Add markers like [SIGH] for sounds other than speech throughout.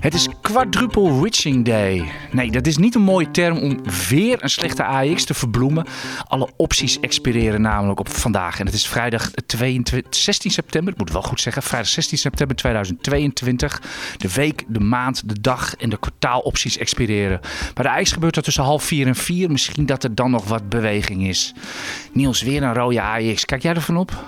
Het is quadruple witching day. Nee, dat is niet een mooie term om weer een slechte AX te verbloemen. Alle opties expireren namelijk op vandaag. En het is vrijdag 22, 16 september, ik moet wel goed zeggen, vrijdag 16 september 2022. De week, de maand, de dag en de kwartaalopties expireren. Bij de AX gebeurt dat tussen half vier en vier. Misschien dat er dan nog wat beweging is. Niels, weer een rode AX. Kijk jij ervan op?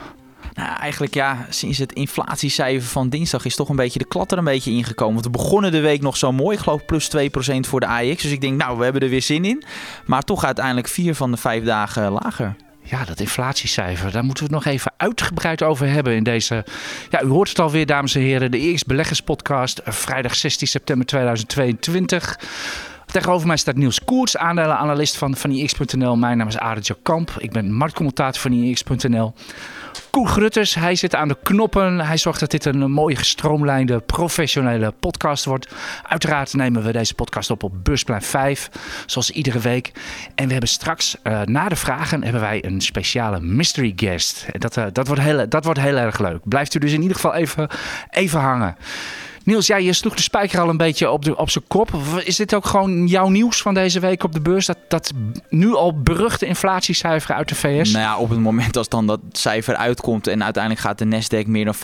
Nou, eigenlijk ja, sinds het inflatiecijfer van dinsdag is toch een beetje de klat er een beetje ingekomen. Want we begonnen de week nog zo mooi. Ik geloof plus 2% voor de AX. Dus ik denk, nou, we hebben er weer zin in. Maar toch uiteindelijk vier van de vijf dagen lager. Ja, dat inflatiecijfer, daar moeten we het nog even uitgebreid over hebben in deze... Ja, u hoort het alweer, dames en heren, de eerste beleggerspodcast, vrijdag 16 september 2022. Tegenover mij staat Niels Koerts, aandelenanalist van, van IX.nl. Mijn naam is Arend Kamp, ik ben marktcommentator van IX.nl. Koen Grutters, hij zit aan de knoppen. Hij zorgt dat dit een mooie gestroomlijnde, professionele podcast wordt. Uiteraard nemen we deze podcast op op Busplein 5, zoals iedere week. En we hebben straks, uh, na de vragen, hebben wij een speciale mystery guest. Dat, uh, dat, wordt heel, dat wordt heel erg leuk. Blijft u dus in ieder geval even, even hangen. Niels, ja, je sloeg de spijker al een beetje op, de, op zijn kop. Is dit ook gewoon jouw nieuws van deze week op de beurs? Dat, dat nu al beruchte inflatiecijfer uit de VS? Nou ja, op het moment als dan dat cijfer uitkomt en uiteindelijk gaat de Nasdaq meer dan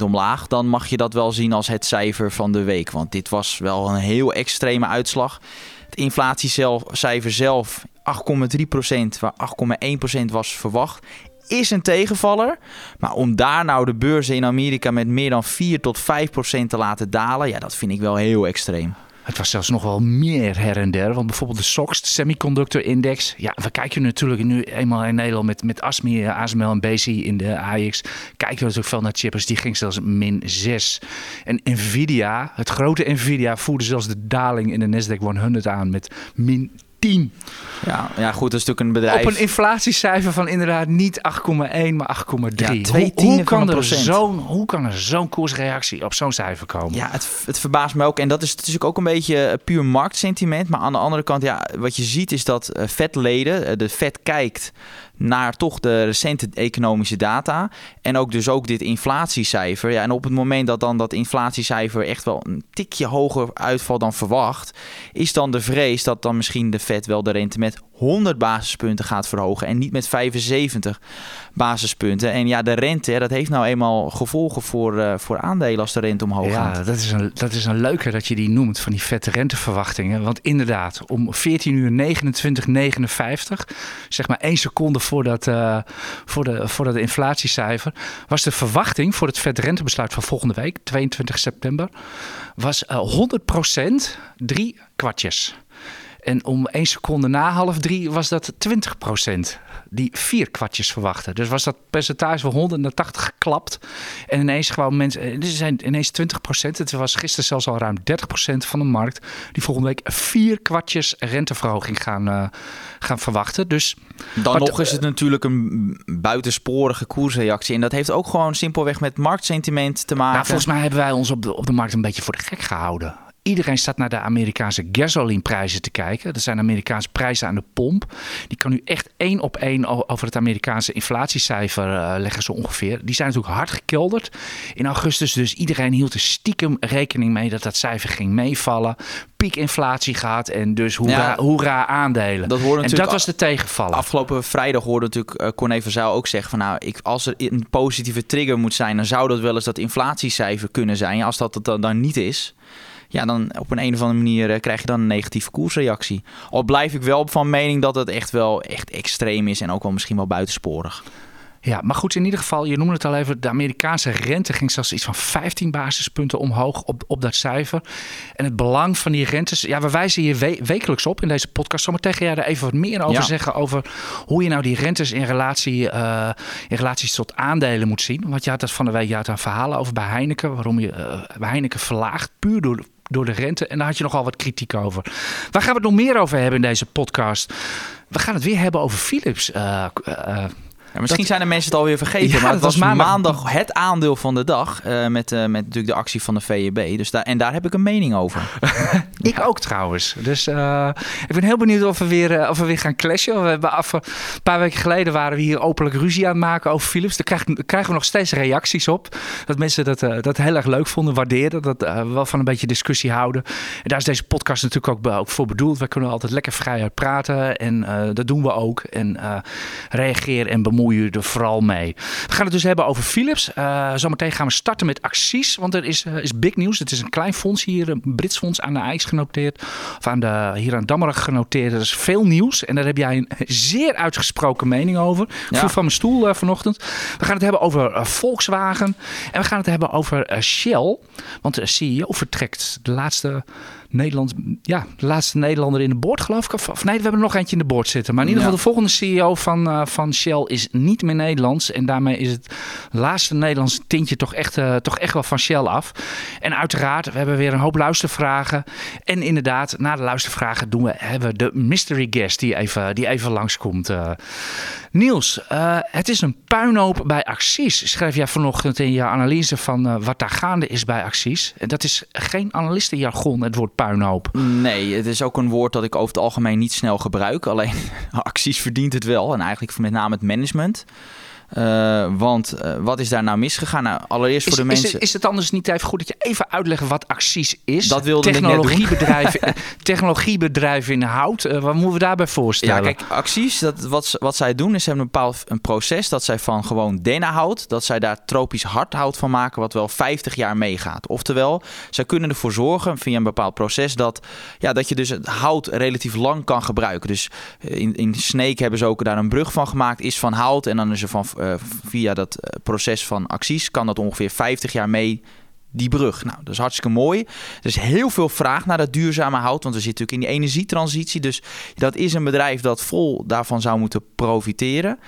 5% omlaag, dan mag je dat wel zien als het cijfer van de week. Want dit was wel een heel extreme uitslag. Het inflatiecijfer zelf 8,3%, waar 8,1% was verwacht is een tegenvaller. Maar om daar nou de beurzen in Amerika met meer dan 4 tot 5 procent te laten dalen, ja, dat vind ik wel heel extreem. Het was zelfs nog wel meer her en der. Want bijvoorbeeld de SOX, de Semiconductor Index. Ja, we kijken natuurlijk nu eenmaal in Nederland met, met ASMI, ASML en BC in de AX. Kijken we natuurlijk veel naar chippers. Die ging zelfs min 6. En Nvidia, het grote Nvidia, voerde zelfs de daling in de Nasdaq 100 aan met min 10. Ja, ja, goed, dat is natuurlijk een bedrijf. Op een inflatiecijfer van inderdaad niet 8,1, maar 8,3. Ja, hoe, hoe, kan er zo'n, hoe kan er zo'n koersreactie op zo'n cijfer komen? Ja, het, het verbaast me ook. En dat is natuurlijk ook een beetje eh, puur marktsentiment. Maar aan de andere kant, ja, wat je ziet is dat uh, vetleden, uh, de vet kijkt naar toch de recente economische data. En ook dus ook dit inflatiecijfer. Ja, en op het moment dat dan dat inflatiecijfer echt wel een tikje hoger uitvalt dan verwacht, is dan de vrees dat dan misschien de Fed wel de rente met 100 basispunten gaat verhogen en niet met 75 basispunten. En ja, de rente, dat heeft nou eenmaal gevolgen voor, uh, voor aandelen als de rente omhoog ja, gaat. Ja, dat is, een, dat is een leuke dat je die noemt, van die vette renteverwachtingen. Want inderdaad, om 14 uur 29,59, zeg maar één seconde voordat, uh, voor, de, voor dat inflatiecijfer, was de verwachting voor het vet rentebesluit van volgende week, 22 september, was uh, 100% drie kwartjes. En om één seconde na half drie was dat 20% die vier kwartjes verwachten. Dus was dat percentage van 180 geklapt. En ineens gewoon mensen, er zijn ineens 20% Het was gisteren zelfs al ruim 30% van de markt die volgende week vier kwartjes renteverhoging gaan, uh, gaan verwachten. Dus dan nog is het natuurlijk een buitensporige koersreactie. En dat heeft ook gewoon simpelweg met marktsentiment te maken. Nou, volgens mij hebben wij ons op de, op de markt een beetje voor de gek gehouden. Iedereen staat naar de Amerikaanse gasolineprijzen te kijken. Dat zijn Amerikaanse prijzen aan de pomp. Die kan u echt één op één over het Amerikaanse inflatiecijfer uh, leggen zo ongeveer. Die zijn natuurlijk hard gekelderd in augustus. Dus iedereen hield er stiekem rekening mee dat dat cijfer ging meevallen. Piekinflatie gaat en dus hoera, ja, hoera aandelen. Dat en dat was de tegenvaller. Afgelopen vrijdag hoorde natuurlijk uh, Corné van Zijl ook zeggen van nou, ik, als er een positieve trigger moet zijn, dan zou dat wel eens dat inflatiecijfer kunnen zijn. Als dat het dan, dan niet is ja, dan op een, een of andere manier eh, krijg je dan een negatieve koersreactie. Al blijf ik wel van mening dat het echt wel echt extreem is en ook wel misschien wel buitensporig. Ja, maar goed, in ieder geval, je noemde het al even, de Amerikaanse rente ging zelfs iets van 15 basispunten omhoog op, op dat cijfer. En het belang van die rentes, ja, we wijzen hier wekelijks op in deze podcast. Zometeen ga jij daar even wat meer over zeggen, over hoe je nou die rentes in relatie, uh, in relatie tot aandelen moet zien. Want je had dat van de week, je had een verhalen over bij Heineken, waarom je uh, bij Heineken verlaagt, puur door door de rente. En daar had je nogal wat kritiek over. Waar gaan we het nog meer over hebben in deze podcast? We gaan het weer hebben over Philips. Uh, Ja, misschien zijn de mensen het alweer vergeten, Ja, maar het was was maandag. maandag. het aandeel van de dag eh, met, eh, met natuurlijk de actie van de VEB. Dus daar, en daar heb ik een mening over. [LAUGHS] Ik ook trouwens. Dus eh, ik ben heel benieuwd of we weer, of we weer gaan clashen. We hebben af, een paar weken geleden waren we hier openlijk ruzie aan het maken over Philips. Daar krijgen, daar krijgen we nog steeds reacties op. Dat mensen dat, dat heel erg leuk vonden, waarderen. Dat we wel van een beetje discussie houden. En daar is deze podcast natuurlijk ook, voor bedoeld. We kunnen altijd lekker vrij uit praten. En dat doen we ook. En reageer en bemoei je er vooral mee. We gaan het dus hebben over Philips. Eh, zometeen gaan we starten met acties. Want er is, eh, is big nieuws. Het is een klein fonds hier, een Brits fonds aan de IJs genoteerd. Of aan de, hier aan Dammerig genoteerd. Er is veel nieuws. En daar heb jij een zeer uitgesproken mening over. Ik Ja. viel van mijn stoel eh, vanochtend. We gaan het hebben over Volkswagen. En we gaan het hebben over Shell. Want de CEO vertrekt. De laatste, Nederland, ja, de laatste Nederlander in de boord, geloof ik. Of, nee, we hebben er nog eentje in de boord zitten. Maar in ieder Ja. geval de volgende CEO van, van Shell is niet meer Nederlands. En daarmee is het laatste Nederlandse tintje toch echt, eh, toch echt wel van Shell af. En uiteraard, we hebben weer een hoop luistervragen. En inderdaad, na de luistervragen doen we, hebben we de mystery guest die even, die even langskomt. Eh, Niels, eh, het is een puinhoop bij Acties. Schrijf jij vanochtend in je analyse van eh, wat daar gaande is bij Acties. Dat is geen analistenjargon, het woord puinhoop. Nee, het is ook een woord dat ik over het algemeen niet snel gebruik. Alleen [LAUGHS] acties verdient het wel. En eigenlijk met name het management. Eh, want eh, wat is daar nou misgegaan? Nou, allereerst Is, voor de is, mensen. het, is het anders niet even goed dat je even uitlegt wat Acties is? Dat wilde ik net doen. technologiebedrijf [LAUGHS] in hout. Eh, wat moeten we daarbij voorstellen? Ja, kijk, acties, dat, wat, wat zij doen is ze hebben een bepaald een proces dat zij van gewoon dennenhout, dat zij daar tropisch hardhout van maken, wat wel 50 jaar meegaat. Oftewel, zij kunnen ervoor zorgen via een bepaald proces dat, ja, dat je dus het hout relatief lang kan gebruiken. Dus in, in Sneek hebben ze ook daar een brug van gemaakt, is van hout en dan is er van, via dat eh, proces van acties kan dat ongeveer 50 jaar mee die brug. Nou, dat is hartstikke mooi. Er is heel veel vraag naar dat duurzame hout, want we zitten natuurlijk in die energietransitie. Dus dat is een bedrijf dat vol daarvan zou moeten profiteren.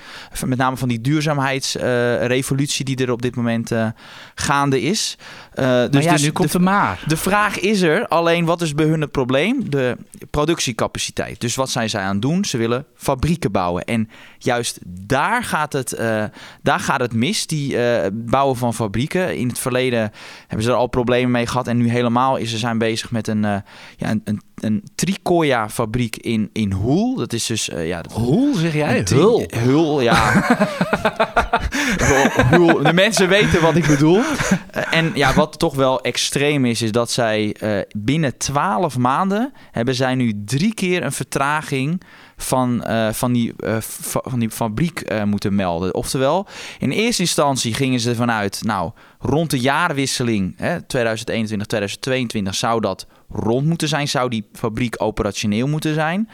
Met name van die duurzaamheidsrevolutie die er op dit moment eh, gaande is. Eh, maar dus ja, dus nu komt de, maar. de vraag is er, alleen wat is bij hun het probleem? De productiecapaciteit. Dus wat zijn zij aan het doen? Ze willen fabrieken bouwen. En juist daar gaat het, eh, daar gaat het mis, die eh, bouwen van fabrieken. In het verleden hebben ze er al problemen mee gehad. En nu helemaal is ze zijn bezig met een, eh, ja, een, een, een tricoya-fabriek in, in Hoel. Dat is dus... eh, ja, dat, Hoe zeg jij? Hul. Hul, ja. [LAUGHS] Hul. De mensen weten wat ik bedoel. Eh, en ja, wat toch wel extreem is, is dat zij binnen 12 maanden hebben zij nu drie keer een vertraging van, eh, van, die, eh, van die fabriek eh, moeten melden. Oftewel, in eerste instantie gingen ze ervan uit, nou, rond de jaarwisseling hè, 2021, 2022 zou dat rond moeten zijn, zou die fabriek operationeel moeten zijn.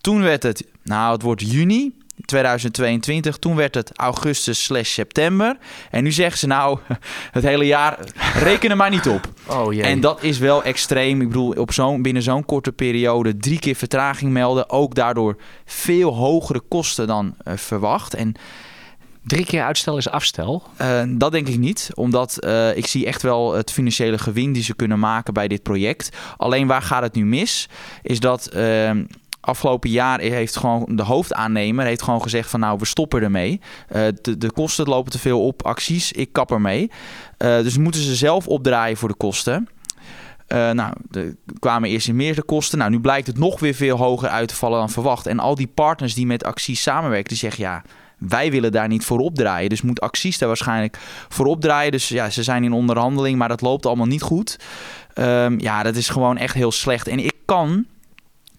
Toen werd het, nou, het wordt juni 2022. Toen werd het augustus slash september. En nu zeggen ze nou, [LAUGHS] het hele jaar, reken er maar niet op. [LAUGHS] Oh jee. En dat is wel extreem. Ik bedoel, op zo'n, binnen zo'n korte periode drie keer vertraging melden. Ook daardoor veel hogere kosten dan eh, verwacht. En Drie keer uitstel is afstel. eh, dat denk ik niet, omdat eh, ik zie echt wel het financiële gewin die ze kunnen maken bij dit project. Alleen waar gaat het nu mis? Is dat eh, afgelopen jaar heeft gewoon de hoofdaannemer heeft gewoon gezegd van nou we stoppen ermee. Eh, de, de kosten lopen te veel op, acties, ik kap ermee. Eh, dus moeten ze zelf opdraaien voor de kosten. Eh, nou, er kwamen eerst in meer de kosten. Nou, nu blijkt het nog weer veel hoger uit te vallen dan verwacht. En al die partners die met acties samenwerken, die zeggen ja, wij willen daar niet voor opdraaien. Dus moet acties daar waarschijnlijk voor opdraaien. Dus ja, ze zijn in onderhandeling, maar dat loopt allemaal niet goed. Ehm, ja, dat is gewoon echt heel slecht. En ik kan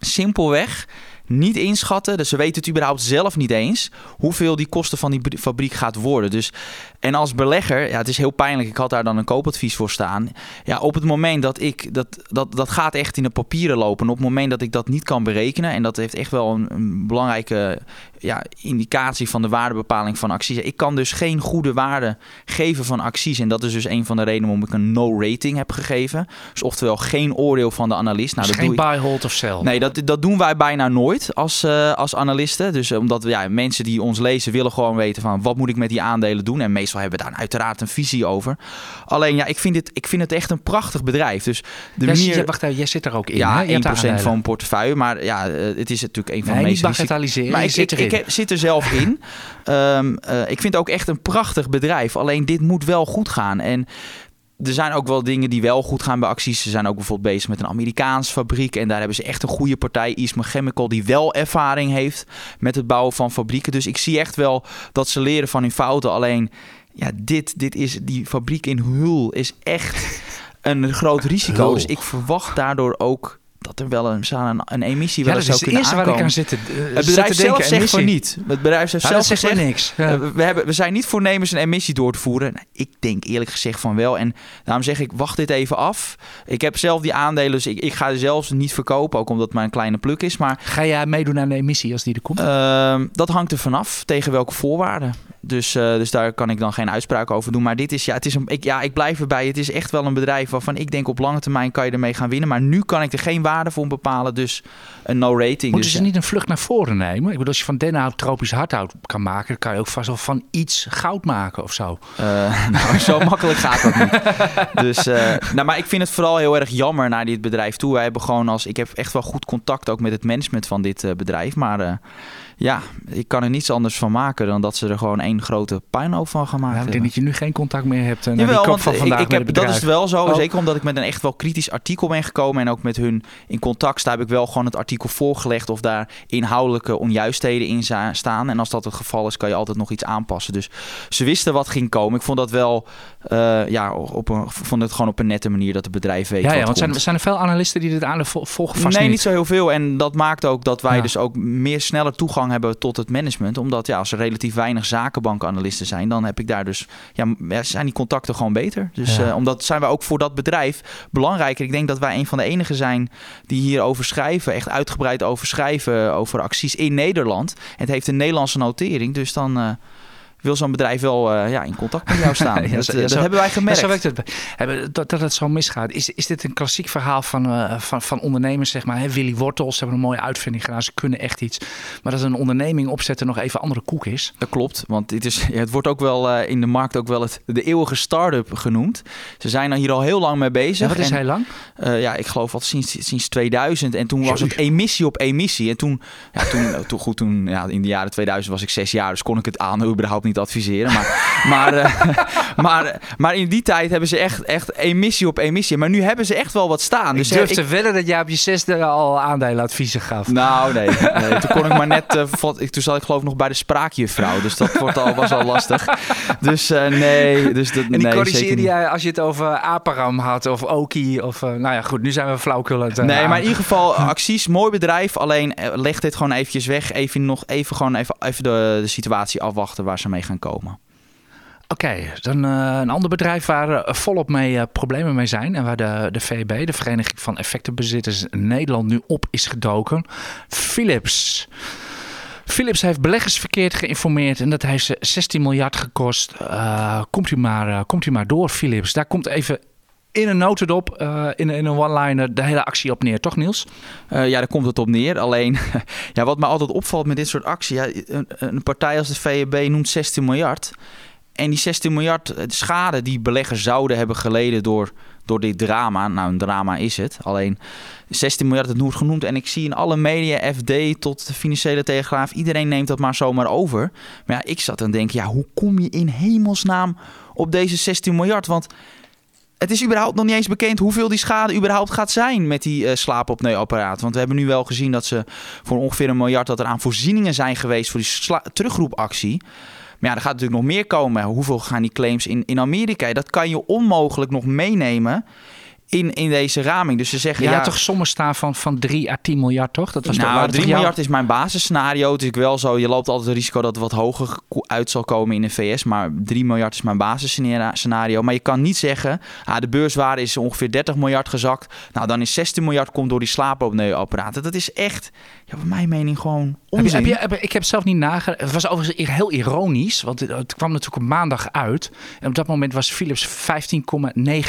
simpelweg niet inschatten, dus ze weten het überhaupt zelf niet eens, hoeveel die kosten van die br- fabriek gaat worden. Dus, en als belegger, ja, het is heel pijnlijk, ik had daar dan een koopadvies voor staan. Ja, op het moment dat ik, dat, dat, dat gaat echt in de papieren lopen. En op het moment dat ik dat niet kan berekenen, en dat heeft echt wel een, een belangrijke ja, indicatie van de waardebepaling van acties. Ik kan dus geen goede waarde geven van acties. En dat is dus een van de redenen waarom ik een no-rating heb gegeven. Dus oftewel geen oordeel van de analist. Nou, dus dat geen doe buy, hold of sell. Nee, dat, dat doen wij bijna nooit. Ooit als, uh, als analisten. Dus omdat ja, mensen die ons lezen willen gewoon weten van wat moet ik met die aandelen doen. En meestal hebben we daar uiteraard een visie over. Alleen ja, ik vind, dit, ik vind het echt een prachtig bedrijf. Dus de ja, manier... Wacht even, jij zit er ook in. Ja, hè? 1% van mijn portefeuille. Maar ja, het is natuurlijk een van nee, de meest... bagatelliseren. Maar ik, zit ik, zit er zelf in. um, [LAUGHS] uh, ik vind het ook echt een prachtig bedrijf. Alleen dit moet wel goed gaan. En er zijn ook wel dingen die wel goed gaan bij acties. Ze zijn ook bijvoorbeeld bezig met een Amerikaans fabriek. En daar hebben ze echt een goede partij, Eastman Chemical, die wel ervaring heeft met het bouwen van fabrieken. Dus ik zie echt wel dat ze leren van hun fouten. Alleen, ja, dit, dit is, die fabriek in Hul is echt een groot risico. Dus ik verwacht daardoor ook dat er wel een, een, een emissie Ja, wel dat eens is zou het kunnen eerste waar ik aankomen. aan zit te, uh, Het bedrijf zelf denken. zegt van niet. Het bedrijf zelf dat zegt gezegd... niks. Ja. [LAUGHS] Uh, we, hebben, we zijn niet voornemens een emissie door te voeren. Nou, ik denk eerlijk gezegd van wel. En daarom zeg ik, wacht dit even af. Ik heb zelf die aandelen, dus ik, ik ga ze zelfs niet verkopen. Ook omdat het maar een kleine pluk is. Maar Ga jij meedoen aan de emissie als die er komt? uh, dat hangt er vanaf. Tegen welke voorwaarden. Dus, uh, dus daar kan ik dan geen uitspraak over doen. Maar dit is, ja, het is een, ik, ja, ik blijf erbij. Het is echt wel een bedrijf waarvan ik denk op lange termijn kan je ermee gaan winnen. Maar nu kan ik er geen waarde voor bepalen. Dus een no rating. Moeten dus, ze ja. niet een vlucht naar voren nemen? Ik bedoel, als je van dennenhout tropisch hardhout kan maken, dan kan je ook vast wel van iets goud maken of zo. Uh, [LAUGHS] nou, zo makkelijk gaat dat niet. Dus, uh, nou, maar ik vind het vooral heel erg jammer naar dit bedrijf toe. Wij hebben gewoon als, ik heb echt wel goed contact ook met het management van dit bedrijf. Maar ja, ik kan er niets anders van maken dan dat ze er gewoon één grote puinhoop van gaan maken. Ja, ik denk dat je nu geen contact meer hebt. Uh, Jawel, die want van vandaag ik, ik heb, het dat is wel zo. Oh. Zeker omdat ik met een echt wel kritisch artikel ben gekomen. En ook met hun in contact sta, heb ik wel gewoon het artikel voorgelegd. Of daar inhoudelijke onjuistheden in staan. En als dat het geval is, kan je altijd nog iets aanpassen. Dus ze wisten wat ging komen. Ik vond dat wel, uh, ja, op een, vond het gewoon op een nette manier dat het bedrijf weet. Ja, want zijn, zijn er veel analisten die dit aan volgen? Vast nee, niet. niet zo heel veel. En dat maakt ook dat wij Ja. dus ook meer sneller toegang hebben tot het management. Omdat ja, als er relatief weinig zakenbankanalisten zijn, dan heb ik daar dus ja, zijn die contacten gewoon beter. Dus Ja. eh, omdat zijn wij ook voor dat bedrijf belangrijker. Ik denk dat wij een van de enigen zijn die hierover schrijven, echt uitgebreid over schrijven over acties in Nederland. Het heeft een Nederlandse notering, dus dan. eh, wil zo'n bedrijf wel uh, ja, in contact met jou staan. [LAUGHS] Ja, dat, zo- eh, dat zo- hebben wij gemerkt. Ja, zo werkt het. Hebben- Dat, dat het zo misgaat. Is, is dit een klassiek verhaal van, eh, van, van ondernemers, zeg maar? Hè? Willy Wortels hebben een mooie uitvinding gedaan. Ze kunnen echt iets. Maar dat een onderneming opzetten nog even andere koek is. Dat klopt, want dit is, het wordt ook wel eh, in de markt ook wel het, de eeuwige start-up genoemd. Ze zijn er hier al heel lang mee bezig. Ja, wat is en, heel lang? eh, ja, ik geloof al sinds, sinds 2000. En toen was het emissie op emissie. En toen, ja, toen, toen, goed, toen ja, in de jaren 2000 was ik zes jaar, dus kon ik het aan überhaupt niet adviseren. Maar, [LAUGHS] maar, eh, maar, maar in die tijd hebben ze echt, echt emissie op emissie. Maar nu hebben ze echt wel wat staan. Dus ik durf ik- te wedden dat jij op je zesde al aandelenadviezen gaf. nou, nee, [LAUGHS] nee. Toen kon ik maar net. eh, ik, toen zat ik geloof ik nog bij de spraakjuffrouw. Dus dat wordt al, was al lastig. Dus eh, nee. Dus dat, En die nee, corrigeerde niet. jij als je het over Aparam had of Oki of... eh, nou ja, goed, nu zijn we flauwkul aan het... eh, Nee, maar in ieder geval, Acties, mooi bedrijf. Alleen eh, leg dit gewoon eventjes weg. Even nog even gewoon even, even de, de situatie afwachten waar ze mee gaan komen. Oké, dan eh, een ander bedrijf waar eh, volop mee eh, problemen mee zijn. En waar de, de VEB, de Vereniging van Effectenbezitters Nederland, nu op is gedoken. Philips. Philips heeft beleggers verkeerd geïnformeerd en dat heeft ze 16 miljard gekost. Komt, u maar, komt u maar door, Philips. Daar komt even in een notendop, eh in, in een one-liner, de hele actie op neer, toch Niels? Eh, ja, daar komt het op neer. Alleen, [LAUGHS] ja, wat me altijd opvalt met dit soort acties... Ja, een, een partij als de VEB noemt 16 miljard. En die 16 miljard eh, schade die beleggers zouden hebben geleden door, door dit drama... Nou, een drama is het. Alleen 16 miljard, het wordt genoemd. En ik zie in alle media, FD tot de Financiële Telegraaf... iedereen neemt dat maar zomaar over. Maar ja, ik zat en denk, ja, hoe kom je in hemelsnaam op deze 16 miljard? Want... Het is überhaupt nog niet eens bekend hoeveel die schade überhaupt gaat zijn met die uh. Want we hebben nu wel gezien dat ze voor ongeveer een miljard dat er aan voorzieningen zijn geweest voor die terugroepactie. Maar ja, er gaat natuurlijk nog meer komen. Hoeveel gaan die claims in, in Amerika? Dat kan je onmogelijk nog meenemen in, in deze raming. Dus ze zeggen Ja, ja, toch sommen staan van, van 3 à 10 miljard, toch? Dat was nou, 3 toch jouw- miljard is mijn basisscenario. Het is wel zo, je loopt altijd het risico dat het wat hoger uit zal komen in de VS. Maar 3 miljard is mijn basisscenario. Maar je kan niet zeggen, ah, de beurswaarde is ongeveer 30 miljard gezakt. Nou, dan is 16 miljard komt door die slaapopneuapparaten. Dat is echt, ja, bij mijn mening gewoon onzin. Heb je, heb je, ik heb zelf niet nagedacht. Het was overigens heel ironisch, want het, het kwam natuurlijk op maandag uit. En op dat moment was Philips 15,9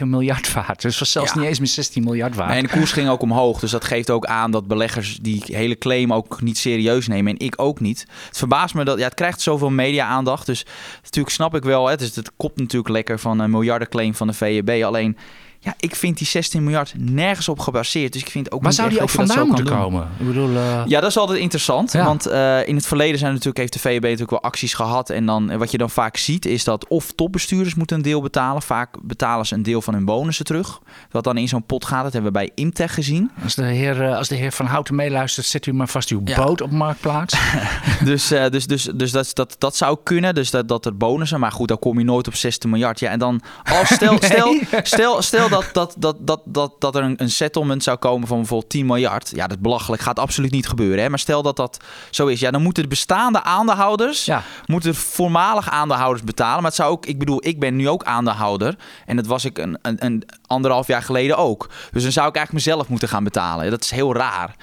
miljard waard. Dus was zelfs Ja. niet eens meer 16 miljard waard. En de koers ging ook omhoog. Dus dat geeft ook aan dat beleggers die hele claim ook niet serieus nemen. En ik ook niet. Het verbaast me dat... Ja, het krijgt zoveel media-aandacht. Dus natuurlijk snap ik wel... Het, is, het komt natuurlijk lekker van een miljardenclaim van de VEB. Alleen... Ja, ik vind die 16 miljard nergens op gebaseerd. Dus ik vind ook Waar niet zou die ook vandaan moeten komen? Ik bedoel, eh, Ja, dat is altijd interessant. Ja. Want eh, in het verleden zijn natuurlijk, heeft de VEB natuurlijk wel acties gehad. En dan, wat je dan vaak ziet is dat of topbestuurders moeten een deel betalen. Vaak betalen ze een deel van hun bonussen terug. Wat dan in zo'n pot gaat. Dat hebben we bij Imtech gezien. als, de heer, eh, als de heer Van Houten meeluistert, zet u maar vast uw Ja. boot op marktplaats. [LAUGHS] dus dus, dus, dus dat, dat, dat zou kunnen. Dus dat, dat er bonussen. Maar goed, dan kom je nooit op 16 miljard. Ja, en dan als stel, [LAUGHS] Nee. stel, stel, stel dat, dat, dat, dat, dat, dat er een, een settlement zou komen van bijvoorbeeld 10 miljard. Ja, dat is belachelijk. Gaat absoluut niet gebeuren. Hè? Maar stel dat dat zo is. Ja, dan moeten de bestaande aandeelhouders. ja. moeten voormalig aandeelhouders betalen. Maar het zou ook, ik bedoel, ik ben nu ook aandeelhouder. En dat was ik een, een, een anderhalf jaar geleden ook. Dus dan zou ik eigenlijk mezelf moeten gaan betalen. Dat is heel raar.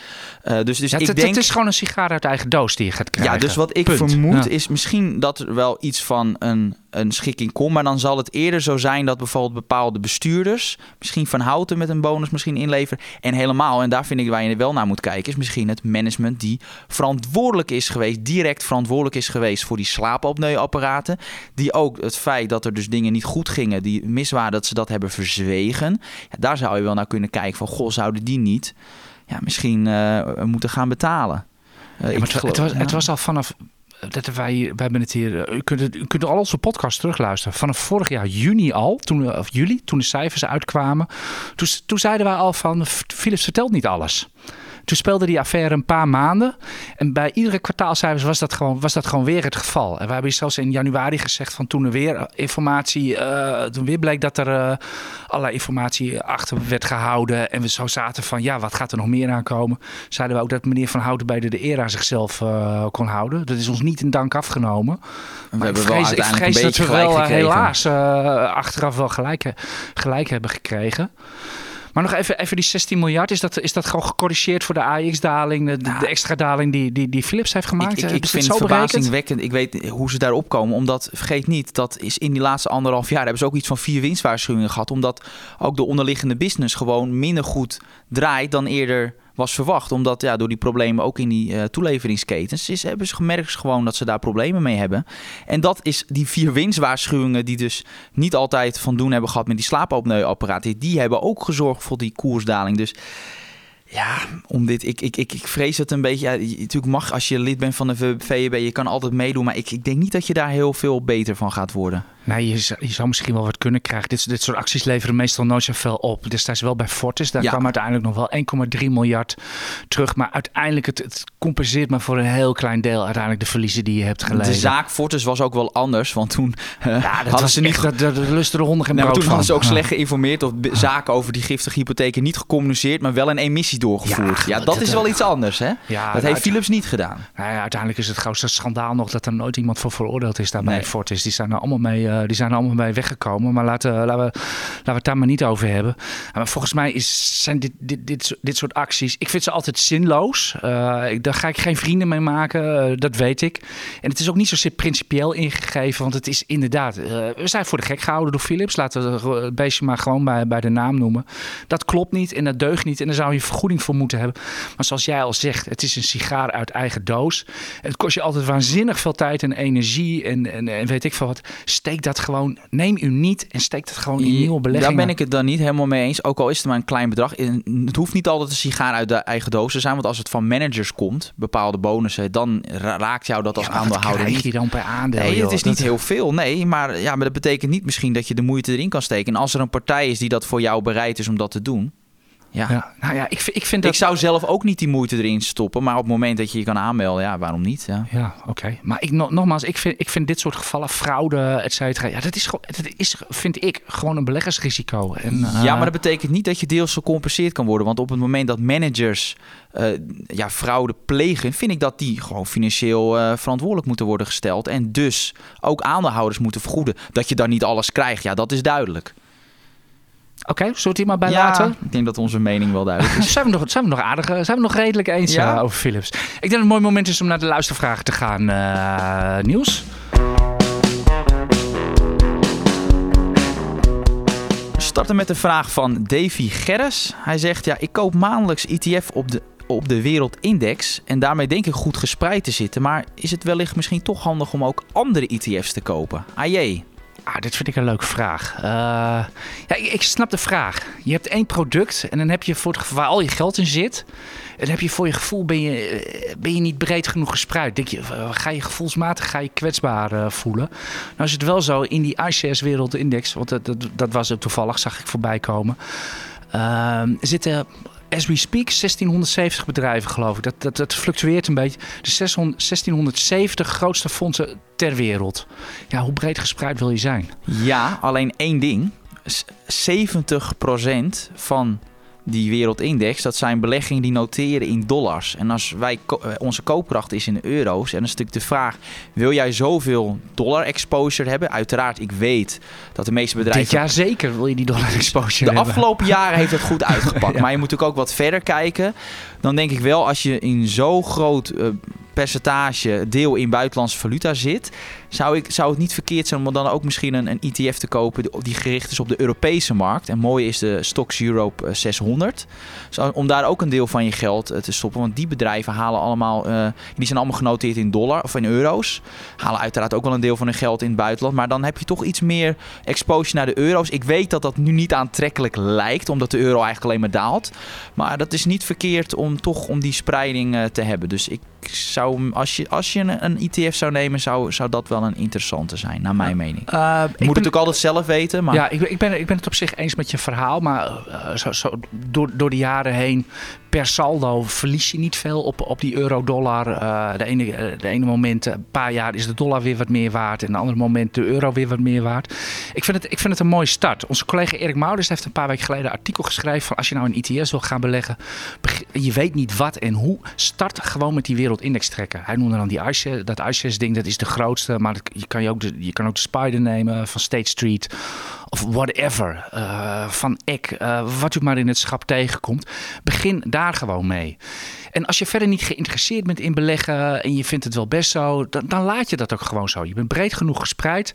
Eh, dus dus Ja, ik het, denk. het is gewoon een sigaar uit eigen doos die je gaat krijgen. ja, dus wat ik Punt. vermoed Ja. is misschien dat er wel iets van een, een schikking komt. Maar dan zal het eerder zo zijn dat bijvoorbeeld bepaalde bestuurders... misschien Van Houten met een bonus misschien inleveren. En helemaal, en daar vind ik waar je wel naar moet kijken... is misschien het management die verantwoordelijk is geweest... direct verantwoordelijk is geweest voor die slaapapneuapparaten. Die ook het feit dat er dus dingen niet goed gingen... die mis waren, dat ze dat hebben verzwegen. Ja, daar zou je wel naar kunnen kijken van... goh, zouden die niet ja, misschien eh, moeten gaan betalen? Ja, maar het, geloof- het was, ja. het was al vanaf. Dat wij, hebben het hier. eh, U kunt, u al onze podcast terugluisteren. Vanaf vorig jaar juni al, toen, we- of juli, toen de cijfers uitkwamen. Toen, toen zeiden wij al van. Philips vertelt niet alles. Toen speelde die affaire een paar maanden. En bij iedere kwartaalcijfers was dat gewoon, was dat gewoon weer het geval. En we hebben zelfs in januari gezegd van toen er weer informatie... eh, toen weer bleek dat er eh, allerlei informatie achter werd gehouden. En we zo zaten van ja, wat gaat er nog meer aankomen? Zeiden we ook dat meneer Van Houten bij de, de era zichzelf eh, kon houden. Dat is ons niet in dank afgenomen. We Maar ik hebben wel vrees, ik uiteindelijk vrees een dat we wel helaas achteraf wel gelijk, gelijk hebben gekregen. Maar nog even, even die 16 miljard, is dat, is dat gewoon gecorrigeerd voor de AX-daling, de, de extra daling die, die, die Philips heeft gemaakt? Ik, ik, ik vind het verbazingwekkend. Ik weet hoe ze daarop komen. Omdat, vergeet niet, dat is in die laatste anderhalf jaar... hebben ze ook iets van vier winstwaarschuwingen gehad. Omdat ook de onderliggende business gewoon minder goed draait dan eerder was verwacht. Omdat ja, door die problemen ook in die eh, toeleveringsketens... Is, hebben ze gemerkt gewoon dat ze daar problemen mee hebben. En dat is die vier winstwaarschuwingen... die dus niet altijd van doen hebben gehad met die slaapapneuapparaten... die hebben ook gezorgd voor die koersdaling. Dus... Ja, om dit, ik, ik, ik, ik vrees het een beetje. Ja, natuurlijk mag als je lid bent van de VEB, je kan altijd meedoen. Maar ik, ik denk niet dat je daar heel veel beter van gaat worden. Nee, je, zou- je zou misschien wel wat kunnen krijgen. Dit, dit soort acties leveren meestal nooit zoveel op. Dus daar is wel bij Fortis. Daar Ja. kwam uiteindelijk nog wel 1,3 miljard terug. Maar uiteindelijk, het, het compenseert maar voor een heel klein deel uiteindelijk de verliezen die je hebt geleden. De zaak Fortis was ook wel anders. Want toen eh, ja, hadden ze niet, niet. dat, lusten de honden geen brood toen hadden ze van. ook slecht geïnformeerd of zaken over die giftige hypotheken niet gecommuniceerd, maar wel een emissie doorgevoerd. Ja, Ja, dat- is wel iets anders, hè? Ja, dat heeft Philips niet gedaan. Nou ja, uiteindelijk is het grootste schandaal nog dat er nooit iemand voor veroordeeld is daar bij Nee. Fortis. Die zijn er allemaal mee, eh, die zijn allemaal mee weggekomen. Maar laten, laten, we, laten we het daar maar niet over hebben. Maar volgens mij is, zijn dit, dit, dit, dit soort acties. Ik vind ze altijd zinloos. Ik- daar ga ik geen vrienden mee maken, eh, dat weet ik. En het is ook niet zozeer principieel ingegeven, want het is inderdaad. we zijn voor de gek gehouden door Philips. Laten we het beestje maar gewoon bij, bij de naam noemen. Dat klopt niet en dat deugt niet. En daar zou je vergoeding voor moeten hebben. Maar zoals jij al zegt, het is een sigaar uit eigen doos. Het kost je altijd waanzinnig veel tijd en energie en, en, en weet ik veel wat. Steek dat gewoon, neem u niet en steek dat gewoon in nieuwe beleggingen. Daar ben ik het dan niet helemaal mee eens. Ook al is het maar een klein bedrag. Het hoeft niet altijd een sigaar uit de eigen doos te zijn. Want als het van managers komt, bepaalde bonussen, dan ra- raakt jou dat als Ja, maar wat aandeelhouder krijg je dan per aandeel? Nee, joh? het is niet Dat- heel veel. Nee, maar, ja, maar dat betekent niet misschien dat je de moeite erin kan steken. En als er een partij is die dat voor jou bereid is om dat te doen. Ja. Ja, nou ja, ik, ik vind dat... Ik zou zelf ook niet die moeite erin stoppen. Maar op het moment dat je je kan aanmelden, ja, waarom niet? Ja. Ja, oké. Maar ik, no- nogmaals, ik vind, ik vind dit soort gevallen, fraude, et cetera... Ja, dat is, gewoon, dat is, vind ik, gewoon een beleggersrisico. En, eh, Ja, maar dat betekent niet dat je deels gecompenseerd kan worden. Want op het moment dat managers eh, ja, fraude plegen, vind ik dat die gewoon financieel eh, verantwoordelijk moeten worden gesteld. En dus ook aandeelhouders moeten vergoeden. Dat je dan niet alles krijgt, ja, dat is duidelijk. Oké, zullen we het hier maar bij ja, laten? ik denk dat onze mening wel duidelijk is. [LAUGHS] zijn, we nog, zijn we nog aardig, eh, zijn we nog redelijk eens Ja. eh, over Philips? Ik denk dat het een mooi moment is om naar de luistervragen te gaan, eh Niels. We starten met de vraag van Davy Gerres. Hij zegt, ja, ik koop maandelijks ETF op de, op de wereldindex en daarmee denk ik goed gespreid te zitten. Maar is het wellicht misschien toch handig om ook andere ETF's te kopen? AJ. Ah, dit vind ik een leuke vraag. Eh, ja, ik, snap de vraag. Je hebt één product en dan heb je voor het waar al je geld in zit. En heb je voor je gevoel ben je, eh, ben je niet breed genoeg gespreid. Denk je, eh, ga je gevoelsmatig ga je kwetsbaar voelen. Nou is het wel zo in die iShares wereldindex, want dat, dat, dat was ook toevallig, zag ik voorbij komen. Ehm, zitten as we speak 1670 bedrijven geloof ik. Dat, dat, fluctueert een beetje. De 600, 1670 grootste fondsen ter wereld. Ja, hoe breed gespreid wil je zijn? Ja, alleen één ding. S- 70% van die wereldindex, dat zijn beleggingen die noteren in dollars. En als wij eh, onze koopkracht is in euro's, en dan is natuurlijk de vraag: wil jij zoveel dollar exposure hebben? Uiteraard, ik weet dat de meeste bedrijven Dit jaar zeker wil je die dollar exposure de hebben. afgelopen jaren heeft het goed [LAUGHS] uitgepakt. Ja. Maar je moet natuurlijk ook wat verder kijken. Dan denk ik wel, als je in zo'n groot eh, percentage deel in buitenlandse valuta zit, zou, ik, zou het niet verkeerd zijn om dan ook misschien een, ETF te kopen die- gericht is op de Europese markt. En mooi is de Stocks Europe eh, 600. Zo, om daar ook een deel van je geld eh, te stoppen. Want die bedrijven halen allemaal, eh, die zijn allemaal genoteerd in dollar of in euro's. Halen uiteraard ook wel een deel van hun geld in het buitenland. Maar dan heb je toch iets meer exposure naar de euro's. Ik weet dat dat nu niet aantrekkelijk lijkt, omdat de euro eigenlijk alleen maar daalt. Maar dat is niet verkeerd om toch om die spreiding eh, te hebben. Dus ik zou, als je, als je een, een ETF zou nemen, zou, zou dat wel een interessante zijn, naar mijn mening. Je Eh, moet ben- het natuurlijk altijd zelf weten, maar Ja, ik ben, ik, ben, ik ben het op zich eens met je verhaal. Maar eh, zo, zo, door, door de jaren heen, per saldo, verlies je niet veel op, op die euro-dollar. Eh, de, ene, de ene moment, een paar jaar, is de dollar weer wat meer waard. En de andere moment de euro weer wat meer waard. Ik vind het, ik vind het een mooie start. Onze collega Erik Mouders heeft een paar weken geleden een artikel geschreven. Van als je nou een ITS wil gaan beleggen, je weet niet wat en hoe. Start gewoon met die wereldindex trekken. Hij noemde dan die iShares, dat iShares ding, dat is de grootste. Maar dat- je kan, je, ook de, je kan ook de Spider nemen van State Street. Of whatever. eh, van Eck. eh, wat u maar in het schap tegenkomt. Begin daar gewoon mee. En als je verder niet geïnteresseerd bent in beleggen en je vindt het wel best zo, dan, dan laat je dat ook gewoon zo. Je bent breed genoeg gespreid.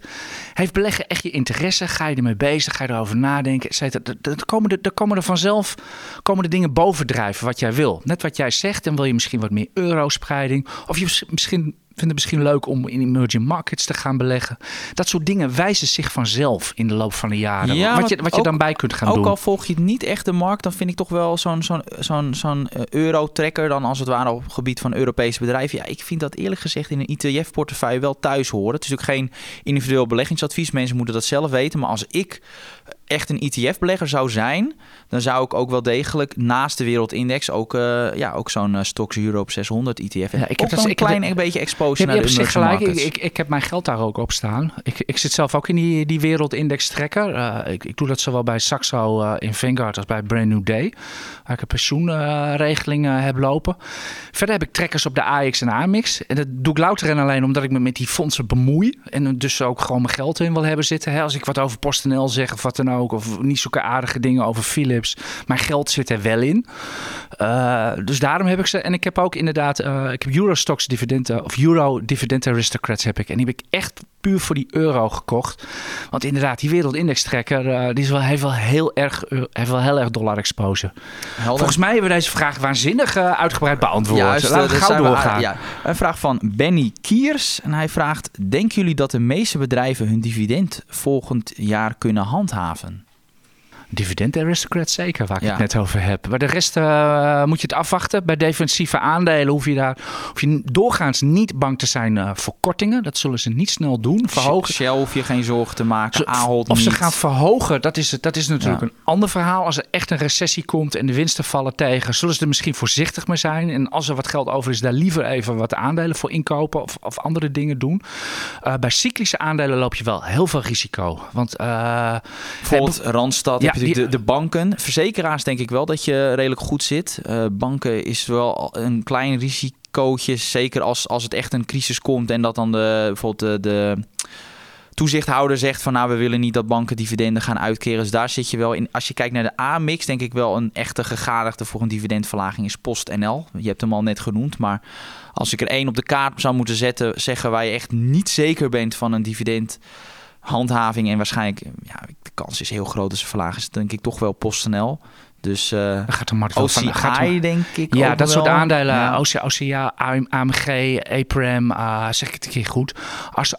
Heeft beleggen echt je interesse? Ga je ermee bezig? Ga je erover nadenken? cetera? Dan- Dan komen, dan komen er vanzelf komen de dingen bovendrijven wat jij wil. Net wat jij zegt, dan wil je misschien wat meer eurospreiding. Of je mis- misschien vindt het misschien leuk om in emerging markets te gaan beleggen. Dat soort dingen wijzen zich vanzelf in de loop van de jaren. Ja, wat je, wat je ook- dan bij kunt gaan ook doen. al volg je het niet echt de markt, dan vind ik toch wel zo'n zo'n zo'n zo'n eh, euro-trekker dan als het ware op het gebied van Europese bedrijven. Ja, ik vind dat eerlijk gezegd in een ETF-portefeuille wel thuis horen. Het is natuurlijk geen individueel beleggingsadvies, mensen moeten dat zelf weten. Maar als ik echt een ETF-belegger zou zijn, dan zou ik ook wel degelijk naast de wereldindex ook, eh, ja, ook zo'n eh, Stocks Europe 600 ETF. Ja, ik heb dat een heb klein een beetje Je exposure naar de emerging gelijk. Ik, ik, ik heb mijn geld daar ook op staan. Ik, ik zit zelf ook in die, die wereldindex trekker. Eh, ik, ik doe dat zowel bij Saxo in Vanguard als bij Brand New Day. Waar ik een pensioenregeling heb lopen. Verder heb ik trekkers op de AX en AMX. En dat doe ik louter en alleen omdat ik me met die fondsen bemoei. En dus ook gewoon mijn geld in wil hebben zitten. Hè. Als ik wat over PostNL zeg of wat dan ook. Of niet zulke aardige dingen over Philips. Mijn geld zit er wel in. Eh, dus daarom heb ik ze. En ik heb ook inderdaad, eh, ik heb Eurostox dividenden of Euro Dividend Aristocrats heb ik. En die heb ik echt puur voor die euro gekocht. Want inderdaad, die wereldindex trekker, eh, die is wel, heeft, wel heel erg, eh, heeft wel heel erg dollar exposure. Helder. Volgens mij hebben we deze vraag waanzinnig eh, uitgebreid beantwoord. Juist, Laten eh, we gauw we doorgaan. aan- ja. Een vraag van Benny Kiers. En hij vraagt: Denken jullie dat de meeste bedrijven hun dividend volgend jaar kunnen handhaven? slaven. Dividend aristocrat zeker, waar ik Ja. het net over heb. Bij de rest eh, moet je het afwachten. Bij defensieve aandelen hoef je daar hoef je doorgaans niet bang te zijn eh, voor kortingen. Dat zullen ze niet snel doen. Verhogen. Shell hoef je geen zorgen te maken. Ahold of ze gaan verhogen, dat is, dat is natuurlijk Ja. een ander verhaal. Als er echt een recessie komt en de winsten vallen tegen, zullen ze er misschien voorzichtig mee zijn. En als er wat geld over is, daar liever even wat aandelen voor inkopen of, of andere dingen doen. Eh, bij cyclische aandelen loop je wel heel veel risico. Want Bijvoorbeeld Randstad, Ja, heb je de, banken. Verzekeraars denk ik wel dat je redelijk goed zit. Eh, banken is wel een klein risicootje. Zeker als, als het echt een crisis komt en dat dan de, bijvoorbeeld de, de, toezichthouder zegt van nou we willen niet dat banken dividenden gaan uitkeren. Dus daar zit je wel in. Als je kijkt naar de A-mix, denk ik wel een echte gegadigde voor een dividendverlaging is PostNL. Je hebt hem al net genoemd, maar als ik er één op de kaart zou moeten zetten, zeggen waar je echt niet zeker bent van een dividendhandhaving en waarschijnlijk ja, de kans is heel groot dat ze verlagen, is denk ik toch wel PostNL. Dus uh, gaat de markt wel van, gaat de, denk ik. Ja, dat soort aandelen. Ja. AMG, EPREM, uh, zeg ik het een keer goed.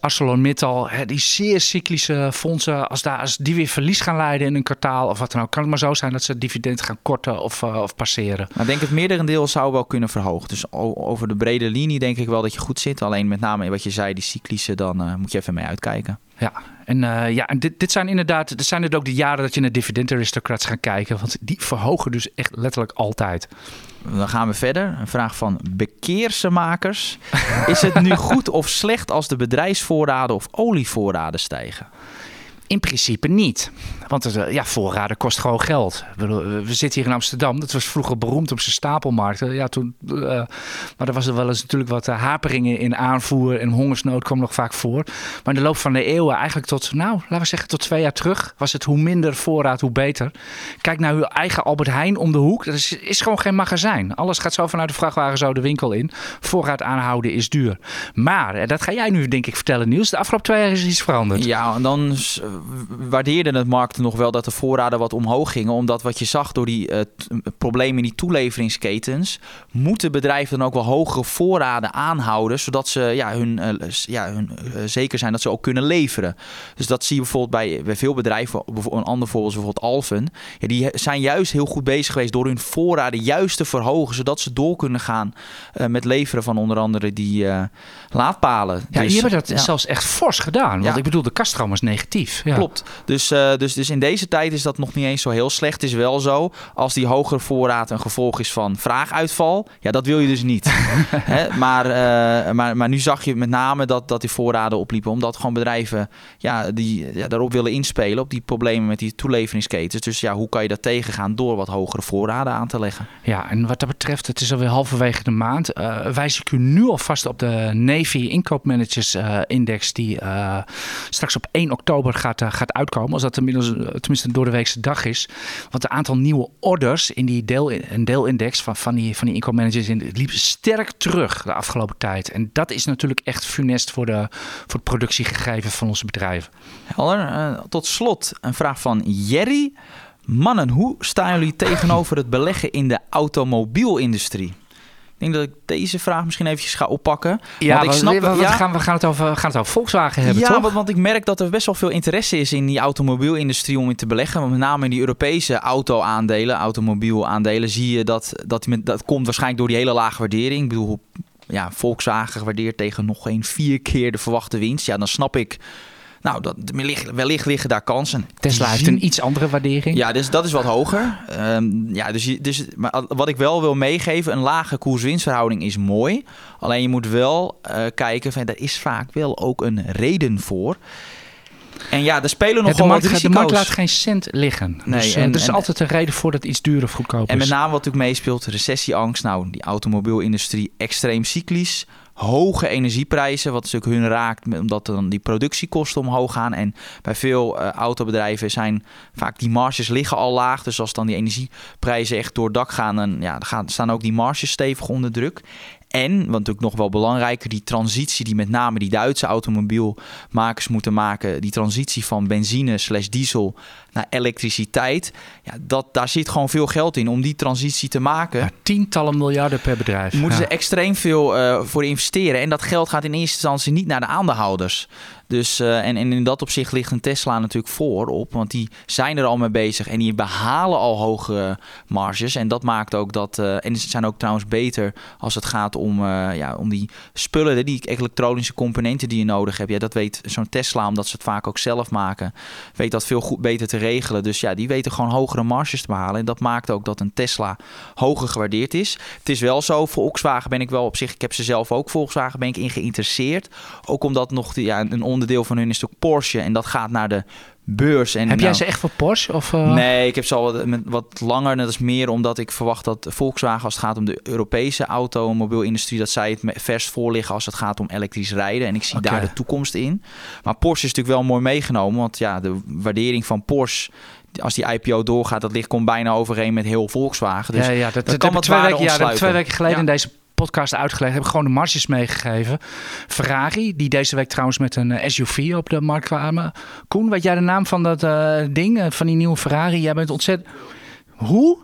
ArcelorMittal, die zeer cyclische fondsen. Als, daar, als die weer verlies gaan leiden in een kwartaal of wat dan ook. Kan het maar zo zijn dat ze dividend gaan korten of, uh, of passeren. Maar ik denk het meerderendeel zou wel kunnen verhogen. Dus over de brede linie denk ik wel dat je goed zit. Alleen met name wat je zei, die cyclische, dan uh, moet je even mee uitkijken. Ja, en, uh, ja, en dit, dit zijn inderdaad, dit zijn het ook de jaren dat je naar dividend aristocrats gaat kijken. Want die verhogen dus echt letterlijk altijd. Dan gaan we verder. Een vraag van bekeersemakers. [LAUGHS] Is het nu goed of slecht als de bedrijfsvoorraden of olievoorraden stijgen? In principe niet. Want ja, voorraden kost gewoon geld. We, zitten hier in Amsterdam. Dat was vroeger beroemd op zijn stapelmarkten. Ja, toen, uh, maar er was er wel eens natuurlijk wat uh, haperingen in aanvoer. En hongersnood kwam nog vaak voor. Maar in de loop van de eeuwen, eigenlijk tot, nou, laten we zeggen tot twee jaar terug... was het hoe minder voorraad, hoe beter. Kijk naar uw eigen Albert Heijn om de hoek. Dat is, is gewoon geen magazijn. Alles gaat zo vanuit de vrachtwagen zo de winkel in. Voorraad aanhouden is duur. Maar, dat ga jij nu denk ik vertellen Niels. De afgelopen twee jaar is iets veranderd. Ja, en dan waardeerde het markt nog wel dat de voorraden wat omhoog gingen. Omdat wat je zag door die uh, problemen in die toeleveringsketens, moeten bedrijven dan ook wel hogere voorraden aanhouden. Zodat ze ja, hun, uh, ja, hun uh, zeker zijn dat ze ook kunnen leveren. Dus dat zie je bijvoorbeeld bij, bij veel bedrijven. Een ander voorbeeld is bijvoorbeeld Alphen. Ja, die zijn juist heel goed bezig geweest door hun voorraden juist te verhogen. Zodat ze door kunnen gaan met leveren van onder andere die laadpalen. Ja, dus, die hebben dat zelfs echt fors gedaan. Want ja. ik bedoel, de kaststroom was negatief. Ja. Klopt. Dus, uh, dus, dus in deze tijd is dat nog niet eens zo heel slecht. Het is wel zo, als die hogere voorraad een gevolg is van vraaguitval, ja, dat wil je dus niet. [LAUGHS] Hè? Maar, uh, maar, maar nu zag je met name dat, dat die voorraden opliepen, omdat gewoon bedrijven ja, die ja, daarop willen inspelen, op die problemen met die toeleveringsketens. Dus ja, hoe kan je dat tegengaan door wat hogere voorraden aan te leggen? Ja, en wat dat betreft, het is alweer halverwege de maand. Uh, wijs ik u nu alvast op de Navy Inkoopmanagers Index, die straks op 1 oktober gaat, gaat uitkomen. Als dat inmiddels, tenminste een door de weekse dag is. Want het aantal nieuwe orders in die deel, een deelindex van, van die, van die inkoopmanagers in, liep sterk terug de afgelopen tijd. En dat is natuurlijk echt funest voor, de, voor het productiegegeven van onze bedrijven. Uh, tot slot een vraag van Jerry. Mannen, hoe staan jullie tegenover het beleggen in de automobielindustrie? Ik denk dat ik deze vraag misschien eventjes ga oppakken. Ja, want ik snap, we, ja, gaan, we, gaan het over, we gaan het over Volkswagen hebben, ja, toch? Want, want ik merk dat er best wel veel interesse is in die automobielindustrie om in te beleggen. Met name in die Europese auto-aandelen, automobielaandelen, zie je dat, dat dat komt waarschijnlijk door die hele lage waardering. Ik bedoel, ja, Volkswagen gewaardeerd tegen nog geen vier keer de verwachte winst. Ja, dan snap ik nou, dat, wellicht liggen daar kansen. Tesla heeft een iets andere waardering. Ja, dus dat is wat hoger. Um, ja, dus, dus maar wat ik wel wil meegeven, een lage koers-winstverhouding is mooi. Alleen je moet wel uh, kijken, van, er is vaak wel ook een reden voor. En ja, er spelen nog ja, de, markt, de markt laat geen cent liggen. Nee, dus, en, er is en, altijd een reden voor dat iets duur of goedkoop is. En met name wat natuurlijk meespeelt, recessieangst. Nou, die automobielindustrie extreem cyclisch hoge energieprijzen, wat natuurlijk hun raakt, omdat dan die productiekosten omhoog gaan. En bij veel uh, autobedrijven zijn vaak die marges liggen al laag. Dus als dan die energieprijzen echt door het dak gaan, dan ja, gaan, staan ook die marges stevig onder druk. En, wat natuurlijk nog wel belangrijker, die transitie die met name die Duitse automobielmakers moeten maken. Die transitie van benzine slash diesel naar elektriciteit. Ja, dat, daar zit gewoon veel geld in om die transitie te maken. Ja, tientallen miljarden per bedrijf. Moeten ze extreem veel uh, voor investeren. En dat geld gaat in eerste instantie niet naar de aandeelhouders. Dus, uh, en, in dat opzicht ligt een Tesla natuurlijk voorop. Want die zijn er al mee bezig en die behalen al hoge marges. En dat maakt ook dat. Uh, en ze zijn ook trouwens beter als het gaat om, uh, ja, om die spullen, die elektronische componenten die je nodig hebt. Ja, dat weet zo'n Tesla, omdat ze het vaak ook zelf maken, weet dat veel goed beter te regelen. Dus ja, die weten gewoon hogere marges te behalen. En dat maakt ook dat een Tesla hoger gewaardeerd is. Het is wel zo, Volkswagen ben ik wel op zich, ik heb ze zelf ook, Volkswagen ben ik in geïnteresseerd. Ook omdat nog die, ja, een onderdeel van hun is ook Porsche. En dat gaat naar de beurs. En Heb jij nou- ze echt voor Porsche? Of, eh? Nee, ik heb ze al wat, wat langer. Dat is meer omdat ik verwacht dat Volkswagen, als het gaat om de Europese automobielindustrie, dat zij het vers voor liggen als het gaat om elektrisch rijden. En ik zie daar de toekomst in. Maar Porsche is natuurlijk wel mooi meegenomen. Want ja, de waardering van Porsche, als die IPO doorgaat, dat ligt komt bijna overeen met heel Volkswagen. Dus ja, ja, dat, dat, kan wat twee weken, ja, twee weken geleden Ja. in deze podcast uitgelegd. Heb gewoon de marges meegegeven. Ferrari, die deze week trouwens met een eh, SUV op de markt kwamen. Koen, weet jij de naam van dat eh, ding, eh, van die nieuwe Ferrari? Jij bent ontzettend... Hoe?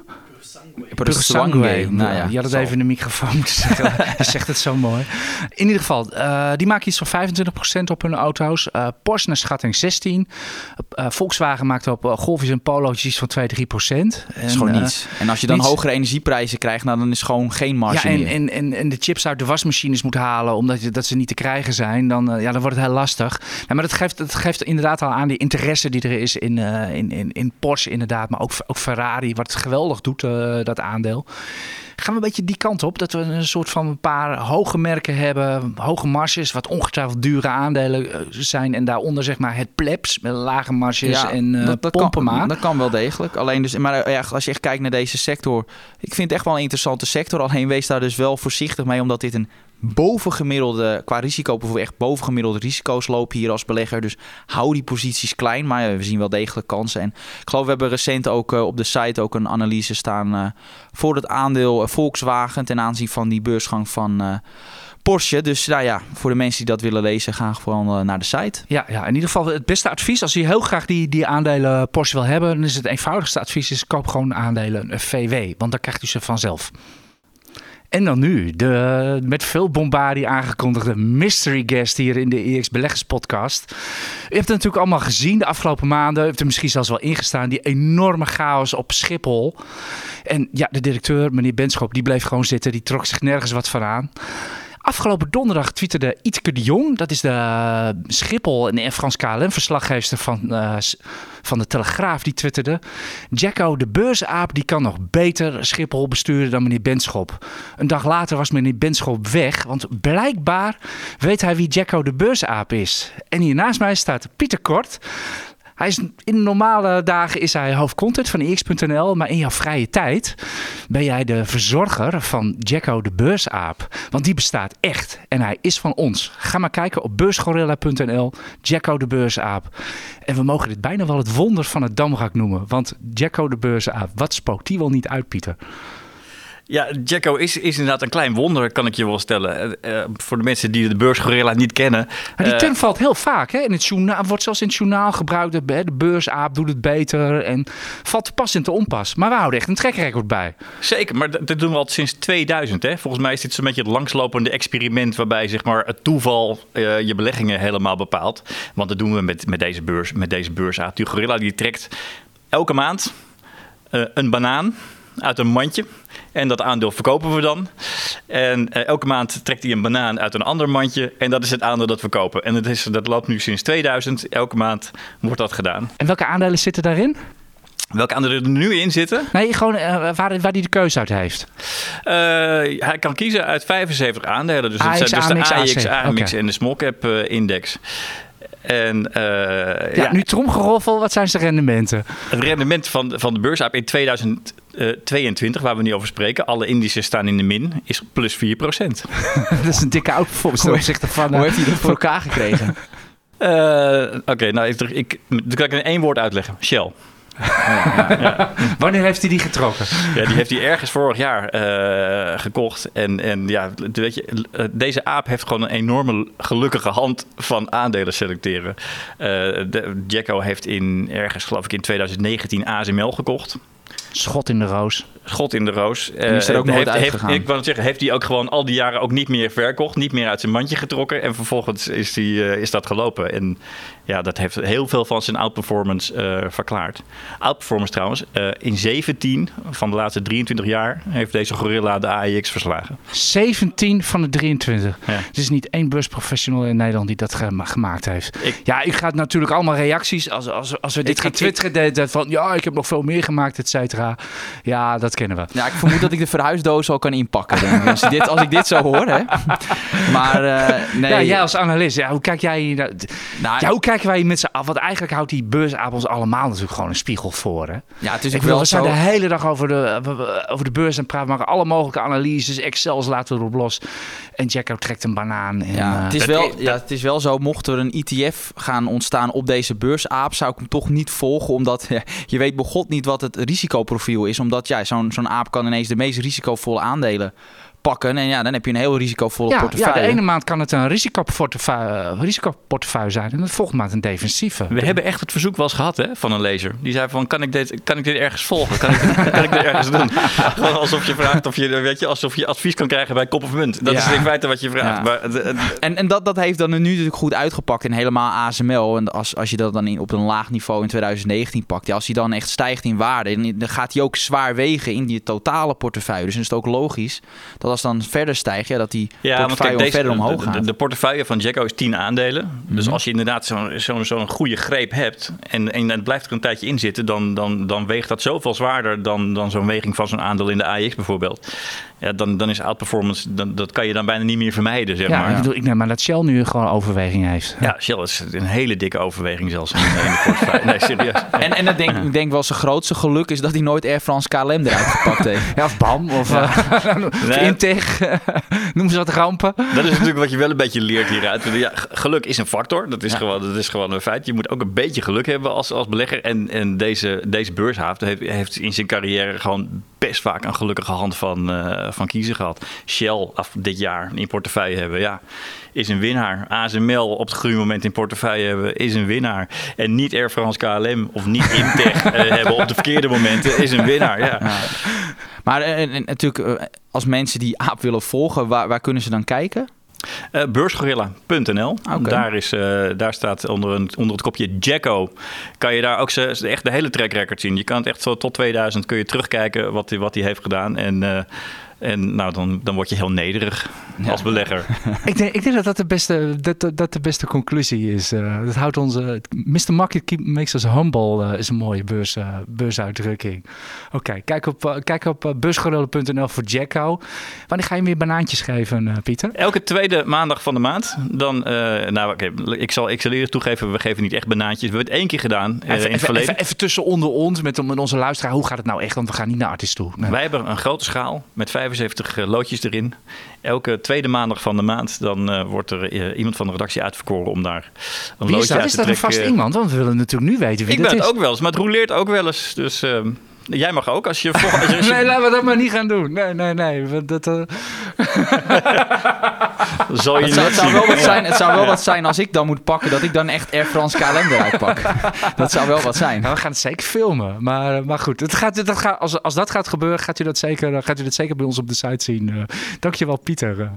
Purosangue. Nou ja, je had het even in de microfoon moeten zeggen. [LAUGHS] Je zegt het zo mooi. In ieder geval, eh, die maken iets van 25% op hun auto's. Eh, Porsche naar schatting 16. Eh, Volkswagen maakt op uh, golfjes en polo's iets van 2, 3%. Dat is gewoon niets. En als je dan niets. hogere energieprijzen krijgt, nou, dan is gewoon geen marge ja, en, meer. en, en, en de chips uit de wasmachines moet halen omdat je, dat ze niet te krijgen zijn, dan, ja, dan wordt het heel lastig. Ja, maar dat geeft, dat geeft inderdaad al aan die interesse die er is in, in, in, in Porsche inderdaad, maar ook, ook Ferrari, wat het geweldig doet, dat aandeel. Gaan we een beetje die kant op, dat we een soort van een paar hoge merken hebben, hoge marges, wat ongetwijfeld dure aandelen eh, zijn en daaronder zeg maar het plebs met lage marges en eh Pompema. Kan, dat kan wel degelijk. Alleen dus, maar eh, ja, als je echt kijkt naar deze sector, ik vind het echt wel een interessante sector. Alleen wees daar dus wel voorzichtig mee, omdat dit een bovengemiddelde, qua risico, bijvoorbeeld echt bovengemiddelde risico's lopen hier als belegger. Dus hou die posities klein, maar eh, we zien wel degelijk kansen. En ik geloof, we hebben recent ook eh, op de site ook een analyse staan eh, voor het aandeel Volkswagen ten aanzien van die beursgang van Porsche. Dus nou ja, voor de mensen die dat willen lezen, ga gewoon naar de site. Ja, ja, in ieder geval het beste advies. Als je heel graag die, die aandelen Porsche wil hebben, dan is het eenvoudigste advies is koop gewoon aandelen VW. Want dan krijgt u ze vanzelf. En dan nu, de met veel bombardie aangekondigde mystery guest hier in de EX Beleggers podcast. U hebt het natuurlijk allemaal gezien de afgelopen maanden. U hebt er misschien zelfs wel ingestaan. Die enorme chaos op Schiphol. En ja, de directeur, meneer Benschop, die bleef gewoon zitten. Die trok zich nergens wat van aan. Afgelopen donderdag twitterde Itke de Jong, dat is de uh, Schiphol en Frans KLM-verslaggever van, uh, van de Telegraaf, die twitterde... Jacko, de beursaap, die kan nog beter Schiphol besturen dan meneer Benschop. Een dag later was meneer Benschop weg, want blijkbaar weet hij wie Jacko de beursaap is. En hier naast mij staat Pieter Kort... Hij is, in normale dagen is hij hoofdcontent van ix.nl, maar in jouw vrije tijd ben jij de verzorger van Jacko de beursaap. Want die bestaat echt en hij is van ons. Ga maar kijken op beursgorilla.nl, Jacko de beursaap. En we mogen dit bijna wel het wonder van het Damrak noemen. Want Jacko de beursaap, wat spookt die wel niet uit, Pieter? Ja, Jacko is, is inderdaad een klein wonder, kan ik je wel stellen. Uh, uh, voor de mensen die de beursgorilla niet kennen. Maar die term uh, valt heel vaak. Hè? In het journaal, wordt zelfs in het journaal gebruikt. De, de beursaap doet het beter. En valt te pas in te onpas. Maar we houden echt een trekrecord bij. Zeker, maar dat doen we al sinds 2000. Hè? Volgens mij is dit zo'n beetje het langslopende experiment... waarbij zeg maar, het toeval uh, je beleggingen helemaal bepaalt. Want dat doen we met, met deze beurs, met deze beursaap. Die gorilla die trekt elke maand uh, een banaan uit een mandje. En dat aandeel verkopen we dan. En uh, elke maand trekt hij een banaan uit een ander mandje. En dat is het aandeel dat we kopen. En dat, is, dat loopt nu sinds 2000. Elke maand wordt dat gedaan. En welke aandelen zitten daarin? Welke aandelen er nu in zitten? Nee, gewoon uh, waar, waar hij de keuze uit heeft. Uh, hij kan kiezen uit 75 aandelen. Dus dat zijn dus de AX. AMX okay. en de small cap uh, index. En, uh, ja, ja, nu tromgeroffel, wat zijn zijn rendementen? Het rendement van, van de beursaap in 2022, waar we nu over spreken, alle indices staan in de min, is plus 4 procent. [LAUGHS] dat is een dikke outperformance ten opzichte van... Hoe heeft hij dat voor elkaar gekregen? uh, [LAUGHS] Oké, okay, nou, ik, ik, dat kan ik in één woord uitleggen. Shell. Wanneer heeft hij die getrokken? Ja, die heeft hij ergens vorig jaar uh, gekocht. En, en ja, weet je, deze aap heeft gewoon een enorme gelukkige hand van aandelen selecteren. Uh, Jacko heeft in ergens, geloof ik, in 2019 ASML gekocht. Schot in de roos. Schot in de roos. En is er ook uh, nooit heeft, uitgegaan. Heeft, ik wou zeggen, heeft hij ook gewoon al die jaren ook niet meer verkocht. Niet meer uit zijn mandje getrokken. En vervolgens is, die, uh, is dat gelopen. En ja, dat heeft heel veel van zijn outperformance uh, verklaard. Outperformance trouwens. In 17 van de laatste 23 jaar heeft deze gorilla de AEX verslagen. 17 van de 23. Ja. Er is niet één beursprofessional in Nederland die dat gema gemaakt heeft. Ik, ja, u gaat natuurlijk allemaal reacties. Als, als, als we dit ik, gaan twitteren, ik, van ja, ik heb nog veel meer gemaakt, et cetera. Ja, dat kennen we. Ja, ik vermoed dat ik de verhuisdoos al kan inpakken. dan. Als, dit, als ik dit zo hoor, hè. Maar eh, nee. Ja, jij als analist, ja, hoe kijk jij Nou, Ja, hoe kijken wij met z'n af? Want eigenlijk houdt die beursavond ons allemaal natuurlijk gewoon een spiegel voor. Hè? ja, het is Ik wel we zijn zo... de hele dag over de, over de beurs en praten. We maken alle mogelijke analyses, Excels laten we erop los. En Jacko trekt een banaan. En, Ja, eh, het, is wel, ja, het is wel zo, mocht er een ETF gaan ontstaan op deze beursaap, zou ik hem toch niet volgen, omdat [LAUGHS] ja, je weet begot niet wat het risicoprofiel is. Omdat ja, zo'n zo'n aap kan ineens de meest risicovolle aandelen pakken. En ja, dan heb je een heel risicovolle ja, ja, portefeuille. de ene maand kan het een risicoportefeuille, risicoportefeuille zijn. En de volgende maand een defensieve. We hebben echt het verzoek wel eens gehad hè, van een lezer. Die zei van, kan ik dit, kan ik dit ergens volgen? Kan ik, [LAUGHS] kan ik dit ergens doen? Gewoon alsof je vraagt of je, weet je, alsof je advies kan krijgen bij Kop of Munt. Dat Ja. is in feite wat je vraagt. Ja. Maar, het- het- En, en dat, dat heeft dan nu natuurlijk goed uitgepakt in helemaal ASML. En als, als je dat dan in, op een laag niveau in 2019 pakt, ja, als die dan echt stijgt in waarde, dan- dan gaat die ook zwaar wegen in die totale portefeuille. Dus dan is het ook logisch dat als dan verder stijgt, ja, dat die Ja, portefeuille kijk, deze, verder omhoog de, gaat. de, de portefeuille van Jacko is 10 aandelen. Dus Mhm. als je inderdaad zo'n zo'n zo'n goede greep hebt en, en het blijft er een tijdje in zitten, dan, dan, dan weegt dat zoveel zwaarder dan, dan zo'n weging van zo'n aandeel in de AX bijvoorbeeld. Ja, dan, dan is outperformance, dan, dat kan je dan bijna niet meer vermijden, zeg ja, maar. ik, bedoel, ik neem maar dat Shell nu gewoon overweging heeft. Ja, Shell is een hele dikke overweging zelfs in, in de portefeuille. [LAUGHS] Nee, serieus. En, en ik denk, ik denk wel zijn grootste geluk is dat hij nooit Air France KLM eruit gepakt heeft. [LAUGHS] Ja, of BAM, of, eh, [LAUGHS] Nee. Integ. Noem ze wat rampen. Dat is natuurlijk wat je wel een beetje leert hieruit. Ja, geluk is een factor. Dat is, gewoon, dat is gewoon een feit. Je moet ook een beetje geluk hebben als, als belegger. En, en deze, deze beurshaaf heeft, heeft in zijn carrière gewoon best vaak een gelukkige hand van, eh, van kiezen gehad. Shell af dit jaar in portefeuille hebben, ja, is een winnaar. ASML op het goede moment in portefeuille hebben, is een winnaar. En niet Air France KLM of niet Imtech eh, [LAUGHS] hebben op de verkeerde momenten, is een winnaar. Ja. Maar eh, en- en natuurlijk, eh, als mensen die aap willen volgen, waar, waar kunnen ze dan kijken? Eh, beursgorilla.nl. Daar, is, eh, daar staat onder, een, onder het kopje Jacko. Kan je daar ook ze, echt de hele track record zien. Je kan het echt zo tot 2000 kun je terugkijken wat hij wat hij heeft gedaan. En, eh, en nou, dan, dan word je heel nederig als belegger. [LAUGHS] Ik denk, ik denk dat dat de beste, dat, dat, de beste conclusie is. Eh, dat houdt onze. Mr. Market keep, makes us humble eh, is een mooie beurs, eh, beusuitdrukking. Oké, kijk op, kijk op voor Jacko. Wanneer ga je weer banaantjes geven, Pieter? Elke tweede maandag van de maand. Dan, nou, oké, ik, zal, ik zal eerst toegeven, we geven niet echt banaantjes. We hebben het één keer gedaan Even, in het even, verleden. even, even tussen onder ons met, met onze luisteraar. Hoe gaat het nou echt? Want we gaan niet naar artist toe. Nee. Wij hebben een grote schaal met 75 loodjes erin. Elke tweede maandag van de maand dan eh, wordt er eh, iemand van de redactie uitverkoren om daar een Wie is loodje dat? uit Is te dat een trekken. vast iemand? Want we willen natuurlijk nu weten wie Ik dat ben is. het ook wel eens, maar het roleert ook wel eens. Dus ehm, jij mag ook als je... vol- als je, als [LAUGHS] je- Nee, laten we dat maar niet gaan doen. Nee, nee, nee. want Dat, eh, [LAUGHS] zal je Het zou, het wel wat zijn, het zou wel wat zijn als ik dan moet pakken, dat ik dan echt Air France KLM eruit pak. [LAUGHS] Dat zou wel wat zijn. Nou, we gaan het zeker filmen. Maar, eh, maar goed, het gaat, dat gaat, als, als dat gaat gebeuren, gaat u dat zeker, gaat u dat zeker bij ons op de site zien. Eh, dankjewel, Pieter. Nou,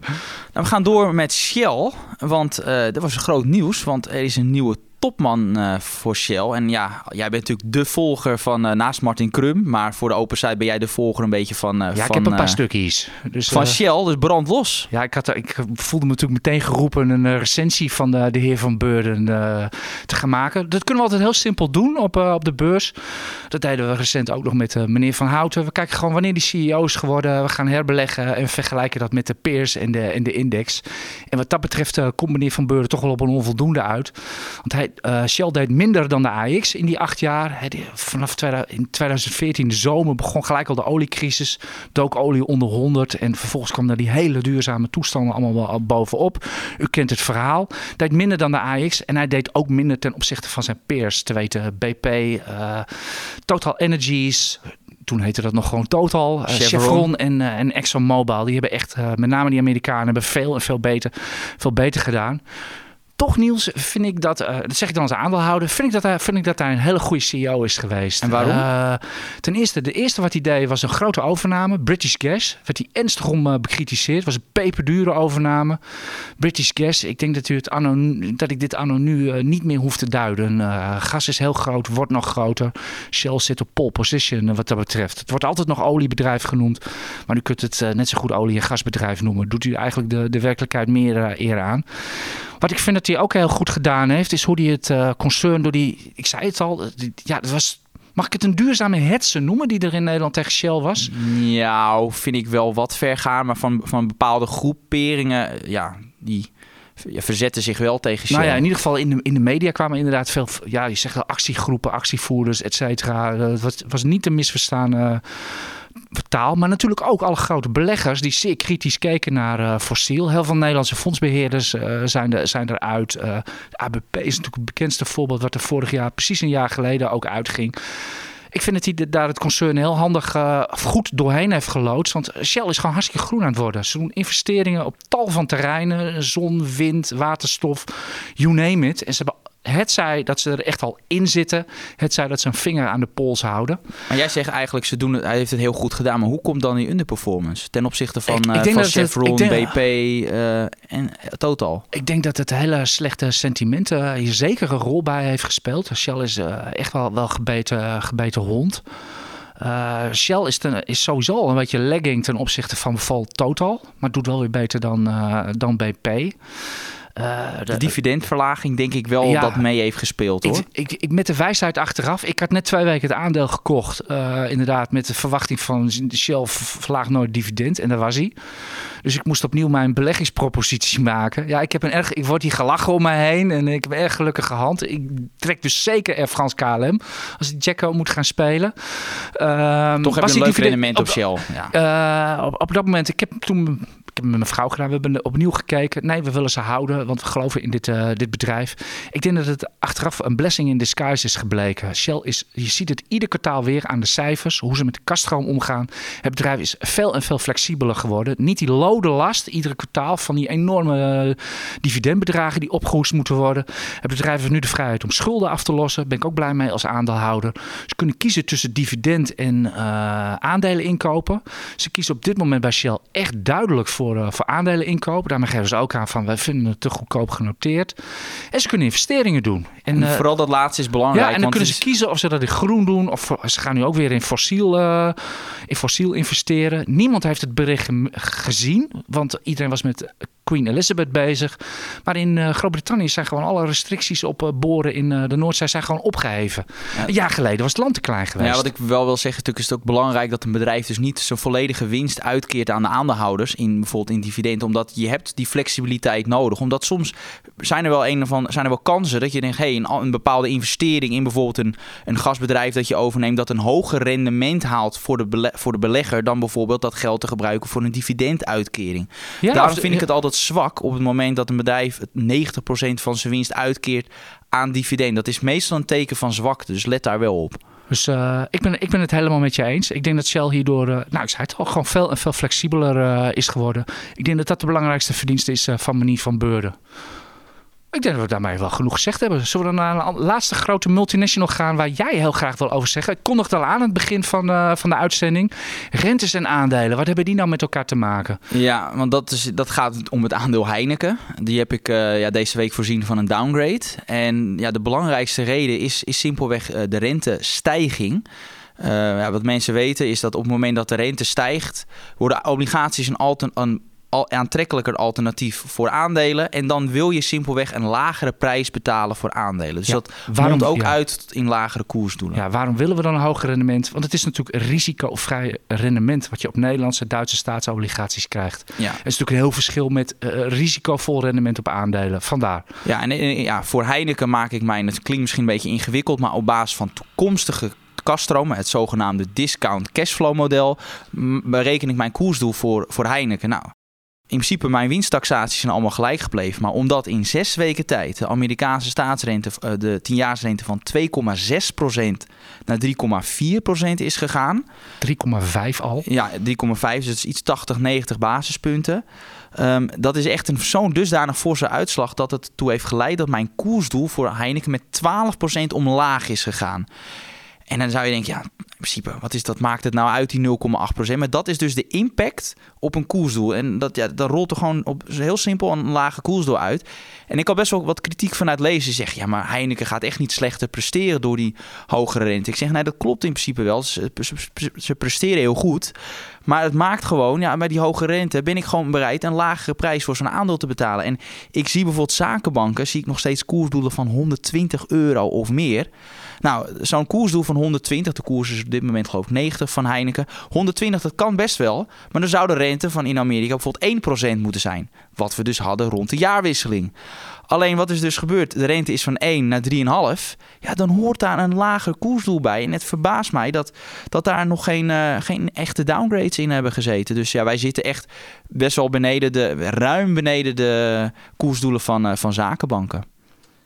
we gaan door met Shell, want eh er was een groot nieuws, want er is een nieuwe topman eh, voor Shell. En ja, jij bent natuurlijk de volger van, eh, naast Martin Krum, maar voor de open site ben jij de volger een beetje van, eh, ja, van, ik heb een paar stukjes. Dus, van Shell, dus brand los. ja, ik, had, ik voelde me natuurlijk meteen geroepen een recensie van de, de heer Van Beurden te gaan maken. Dat kunnen we altijd heel simpel doen op, op de beurs. Dat deden we recent ook nog met meneer Van Houten. We kijken gewoon wanneer die CEO is geworden. We gaan herbeleggen en vergelijken dat met de peers en de, en de index. En wat dat betreft komt meneer Van Beurden toch wel op een onvoldoende uit. Want hij, eh, Shell deed minder dan de AX in die acht jaar. Vanaf 2000 in 2014, de zomer, begon gelijk al de oliecrisis. Dook olie onder 100. En vervolgens kwam daar die hele duurzame toestanden allemaal wel bovenop. U kent het verhaal. Deed minder dan de AX. En hij deed ook minder ten opzichte van zijn peers. Te weten BP, eh, Total Energies. Toen heette dat nog gewoon Total. eh, Chevron. Chevron en, eh, en ExxonMobil. Die hebben echt, eh, met name die Amerikanen, hebben veel en veel beter, veel beter gedaan. Toch, Niels, vind ik dat, eh, dat zeg ik dan als aandeelhouder, vind ik dat hij, vind ik dat hij een hele goede CEO is geweest. En waarom? Eh, ten eerste, de eerste wat hij deed was een grote overname. British Gas. Werd hij ernstig om eh, bekritiseerd. was een peperdure overname. British Gas, ik denk dat, u het anno, dat ik dit anno nu niet meer hoef te duiden. Gas is heel groot, wordt nog groter. Shell zit op pole position wat dat betreft. Het wordt altijd nog oliebedrijf genoemd. Maar u kunt het net zo goed olie- en gasbedrijf noemen. Doet u eigenlijk de, de werkelijkheid meer eh, eer aan. Wat ik vind dat hij ook heel goed gedaan heeft, is hoe hij het eh, concern door die, ik zei het al, die- ja, dat was Mag ik het een duurzame hetze noemen die er in Nederland tegen Shell was? Nou, vind ik wel wat ver gaan. Maar van, van bepaalde groeperingen, ja, die ja, verzetten zich wel tegen Shell. Nou ja, in ieder geval in de, in de media kwamen inderdaad veel, ja, je zegt wel actiegroepen, actievoerders, et cetera. Het was, was niet te misverstaan uh, taal, maar natuurlijk ook alle grote beleggers die zeer kritisch keken naar uh, fossiel. Heel veel Nederlandse fondsbeheerders uh, zijn, zijn eruit. Uh, de ABP is natuurlijk het bekendste voorbeeld wat er vorig jaar, precies een jaar geleden, ook uitging. Ik vind dat hij daar het concern heel handig goed doorheen heeft geloodst. Want Shell is gewoon hartstikke groen aan het worden. Ze doen investeringen op tal van terreinen. Zon, wind, waterstof, you name it. En ze hebben het zij dat ze er echt al in zitten. Het zij dat ze een vinger aan de pols houden. Maar jij zegt eigenlijk, ze doen het, hij heeft het heel goed gedaan. Maar hoe komt dan die underperformance? Ten opzichte van, ik, ik uh, van Chevron, het, denk, BP uh, en Total. Ik denk dat het hele slechte sentiment uh, hier zeker een rol bij heeft gespeeld. Shell is echt wel, wel gebeten, gebeten hond. Uh, Shell is, ten, is sowieso al een beetje lagging ten opzichte van bijvoorbeeld Total. Maar doet wel weer beter dan, uh, dan BP. Uh, de, de, dividendverlaging denk ik wel ja, dat mee heeft gespeeld hoor. Ik, ik, ik, met de wijsheid achteraf. Ik had net twee weken het aandeel gekocht. Uh, inderdaad met de verwachting van Shell verlaagt nooit dividend. En daar was hij. Dus ik moest opnieuw mijn beleggingspropositie [LAUGHS] maken. Ja, ik, heb een erg, ik word hier gelachen om mij heen. En ik heb een erg gelukkige hand. Ik trek dus zeker Air France KLM. Als ik Jacko moet gaan spelen. Uh, Toch heb je een leuk rendement op, op Shell. Ja. Uh, op, op dat moment, ik heb toen ik heb met mijn vrouw gedaan. We hebben opnieuw gekeken. Nee, we willen ze houden, want we geloven in dit, uh, dit bedrijf. Ik denk dat het achteraf een blessing in disguise is gebleken. Shell is, je ziet het ieder kwartaal weer aan de cijfers, hoe ze met de kaststroom omgaan. Het bedrijf is veel en veel flexibeler geworden. Niet die lode last, iedere kwartaal, van die enorme uh, dividendbedragen die opgehoest moeten worden. Het bedrijf heeft nu de vrijheid om schulden af te lossen. Daar ben ik ook blij mee als aandeelhouder. Ze kunnen kiezen tussen dividend en uh, aandelen inkopen. Ze kiezen op dit moment bij Shell echt duidelijk voor voor, uh, voor aandelen inkopen. Daarmee geven ze ook aan van wij vinden het te goedkoop genoteerd. En ze kunnen investeringen doen. En, uh, vooral dat laatste is belangrijk. Ja, en dan kunnen ze kiezen of ze dat in groen doen of ze gaan nu ook weer in fossiel, uh, in fossiel investeren. Niemand heeft het bericht gezien, want iedereen was met Queen Elizabeth bezig. Maar in uh, Groot-Brittannië zijn gewoon alle restricties op uh, boren in uh, de Noordzee zijn gewoon opgeheven. Ja. Een jaar geleden was het land te klein geweest. Ja, wat ik wel wil zeggen, natuurlijk is het ook belangrijk dat een bedrijf dus niet zijn volledige winst uitkeert aan de aandeelhouders in bijvoorbeeld in dividend, omdat je hebt die flexibiliteit nodig. Omdat soms zijn er wel een van zijn er wel kansen dat je denkt, hey, een, een bepaalde investering in bijvoorbeeld een, een gasbedrijf dat je overneemt, dat een hoger rendement haalt voor de, bele, voor de belegger dan bijvoorbeeld dat geld te gebruiken voor een dividenduitkering. Ja, Daarom vind ik het altijd zwak op het moment dat een bedrijf 90% van zijn winst uitkeert aan dividend. Dat is meestal een teken van zwakte, dus let daar wel op. Dus uh, ik, ben, ik ben het helemaal met je eens. Ik denk dat Shell hierdoor, uh, nou ik zei het al, gewoon veel en veel flexibeler uh, is geworden. Ik denk dat dat de belangrijkste verdienste is van Manier van Beurden. Ik denk dat we daarmee wel genoeg gezegd hebben. Zullen we dan naar een laatste grote multinational gaan waar jij heel graag wil over zeggen? Ik kondigde al aan het begin van, uh, van de uitzending. Rentes en aandelen, wat hebben die nou met elkaar te maken? Ja, want dat, is, dat gaat om het aandeel Heineken. Die heb ik uh, ja, deze week voorzien van een downgrade. En ja, de belangrijkste reden is, is simpelweg uh, de rentestijging. Uh, ja, wat mensen weten is dat op het moment dat de rente stijgt, worden obligaties een, alten, een aantrekkelijker alternatief voor aandelen. En dan wil je simpelweg een lagere prijs betalen voor aandelen. Dus ja, dat waarom ook ja. uit in lagere koersdoelen. Ja, waarom willen we dan een hoger rendement? Want het is natuurlijk een risicovrij rendement wat je op Nederlandse Duitse staatsobligaties krijgt. Ja. Het is natuurlijk een heel verschil met uh, risicovol rendement op aandelen. Vandaar. Ja, en, en ja, voor Heineken maak ik mij, het klinkt misschien een beetje ingewikkeld, maar op basis van toekomstige kaststromen, het zogenaamde discount cashflow model, bereken ik mijn koersdoel voor, voor Heineken. Nou, in principe mijn winsttaxaties zijn allemaal gelijk gebleven. Maar omdat in zes weken tijd de Amerikaanse staatsrente, eh, de tienjaarsrente van 2,6% naar 3,4% is gegaan. 3,5 al? Ja, 3,5, dus is iets 80, 90 basispunten. Um, dat is echt een zo'n dusdanig forse uitslag dat het toe heeft geleid dat mijn koersdoel voor Heineken met 12% omlaag is gegaan. En dan zou je denken, ja, in principe, wat is dat? Maakt het nou uit die 0,8%? Maar dat is dus de impact op een koersdoel. En dat, ja, dan rolt er gewoon op heel simpel een lage koersdoel uit. En ik had best wel wat kritiek vanuit lezen. Zeg, ja, maar Heineken gaat echt niet slechter presteren door die hogere rente. Ik zeg, nee, dat klopt in principe wel. Ze, ze, ze presteren heel goed. Maar het maakt gewoon, ja, bij die hoge rente ben ik gewoon bereid een lagere prijs voor zo'n aandeel te betalen. En ik zie bijvoorbeeld zakenbanken, zie ik nog steeds koersdoelen van 120 euro of meer. Nou, zo'n koersdoel van van 120. De koers is op dit moment geloof ik 90 van Heineken. 120, dat kan best wel. Maar dan zou de rente van in Amerika bijvoorbeeld 1% moeten zijn. Wat we dus hadden rond de jaarwisseling. Alleen wat is dus gebeurd? De rente is van 1 naar 3,5. Ja, dan hoort daar een lager koersdoel bij. En het verbaast mij dat, dat daar nog geen, uh, geen echte downgrades in hebben gezeten. Dus ja, wij zitten echt best wel beneden de, ruim beneden de koersdoelen van, uh, van zakenbanken.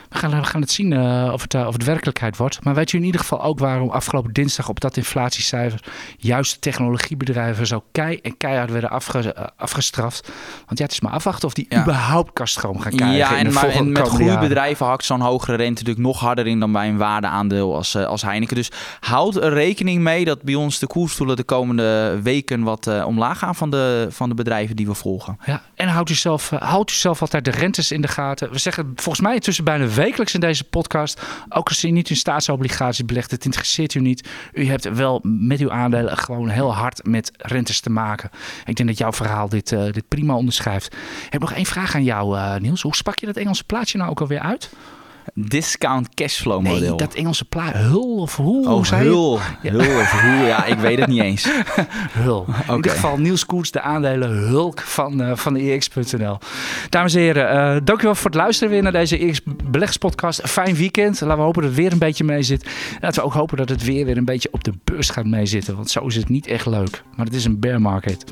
We gaan, we gaan het zien uh, of, het, uh, of het werkelijkheid wordt. Maar weet u in ieder geval ook waarom afgelopen dinsdag op dat inflatiecijfer juist technologiebedrijven zo kei en keihard werden afge, uh, afgestraft? Want ja, het is maar afwachten of die ja. überhaupt kaststroom gaan krijgen. Ja, en, en, maar, en met groeibedrijven hakt zo'n hogere rente natuurlijk nog harder in dan bij een waardeaandeel als, als Heineken. Dus houd er rekening mee dat bij ons de koersstoelen de komende weken wat omlaag gaan van de, van de bedrijven die we volgen. Ja, en houd jezelf, houd jezelf altijd de rentes in de gaten. We zeggen volgens mij tussen bijna wekelijks in deze podcast. Ook als u niet in staatsobligaties belegt, het interesseert u niet. U hebt wel met uw aandelen gewoon heel hard met rentes te maken. Ik denk dat jouw verhaal dit, uh, dit prima onderschrijft. Ik heb nog één vraag aan jou, uh, Niels. Hoe sprak je dat Engelse plaatje nou ook alweer uit? Discount cashflow model. Nee, dat Engelse plaat. Hul of hoe? Oh, zei hul. Ja. Hul of hoe? Ja, ik weet het niet eens. [LAUGHS] hul. Okay. In ieder geval Niels Koets, de aandelen Hulk van, uh, van de EX.nl. Dames en heren, uh, dankjewel voor het luisteren weer naar deze EX Belegspodcast. Fijn weekend. Laten we hopen dat het weer een beetje mee zit. En laten we ook hopen dat het weer weer een beetje op de beurs gaat meezitten. Want zo is het niet echt leuk. Maar het is een bear market.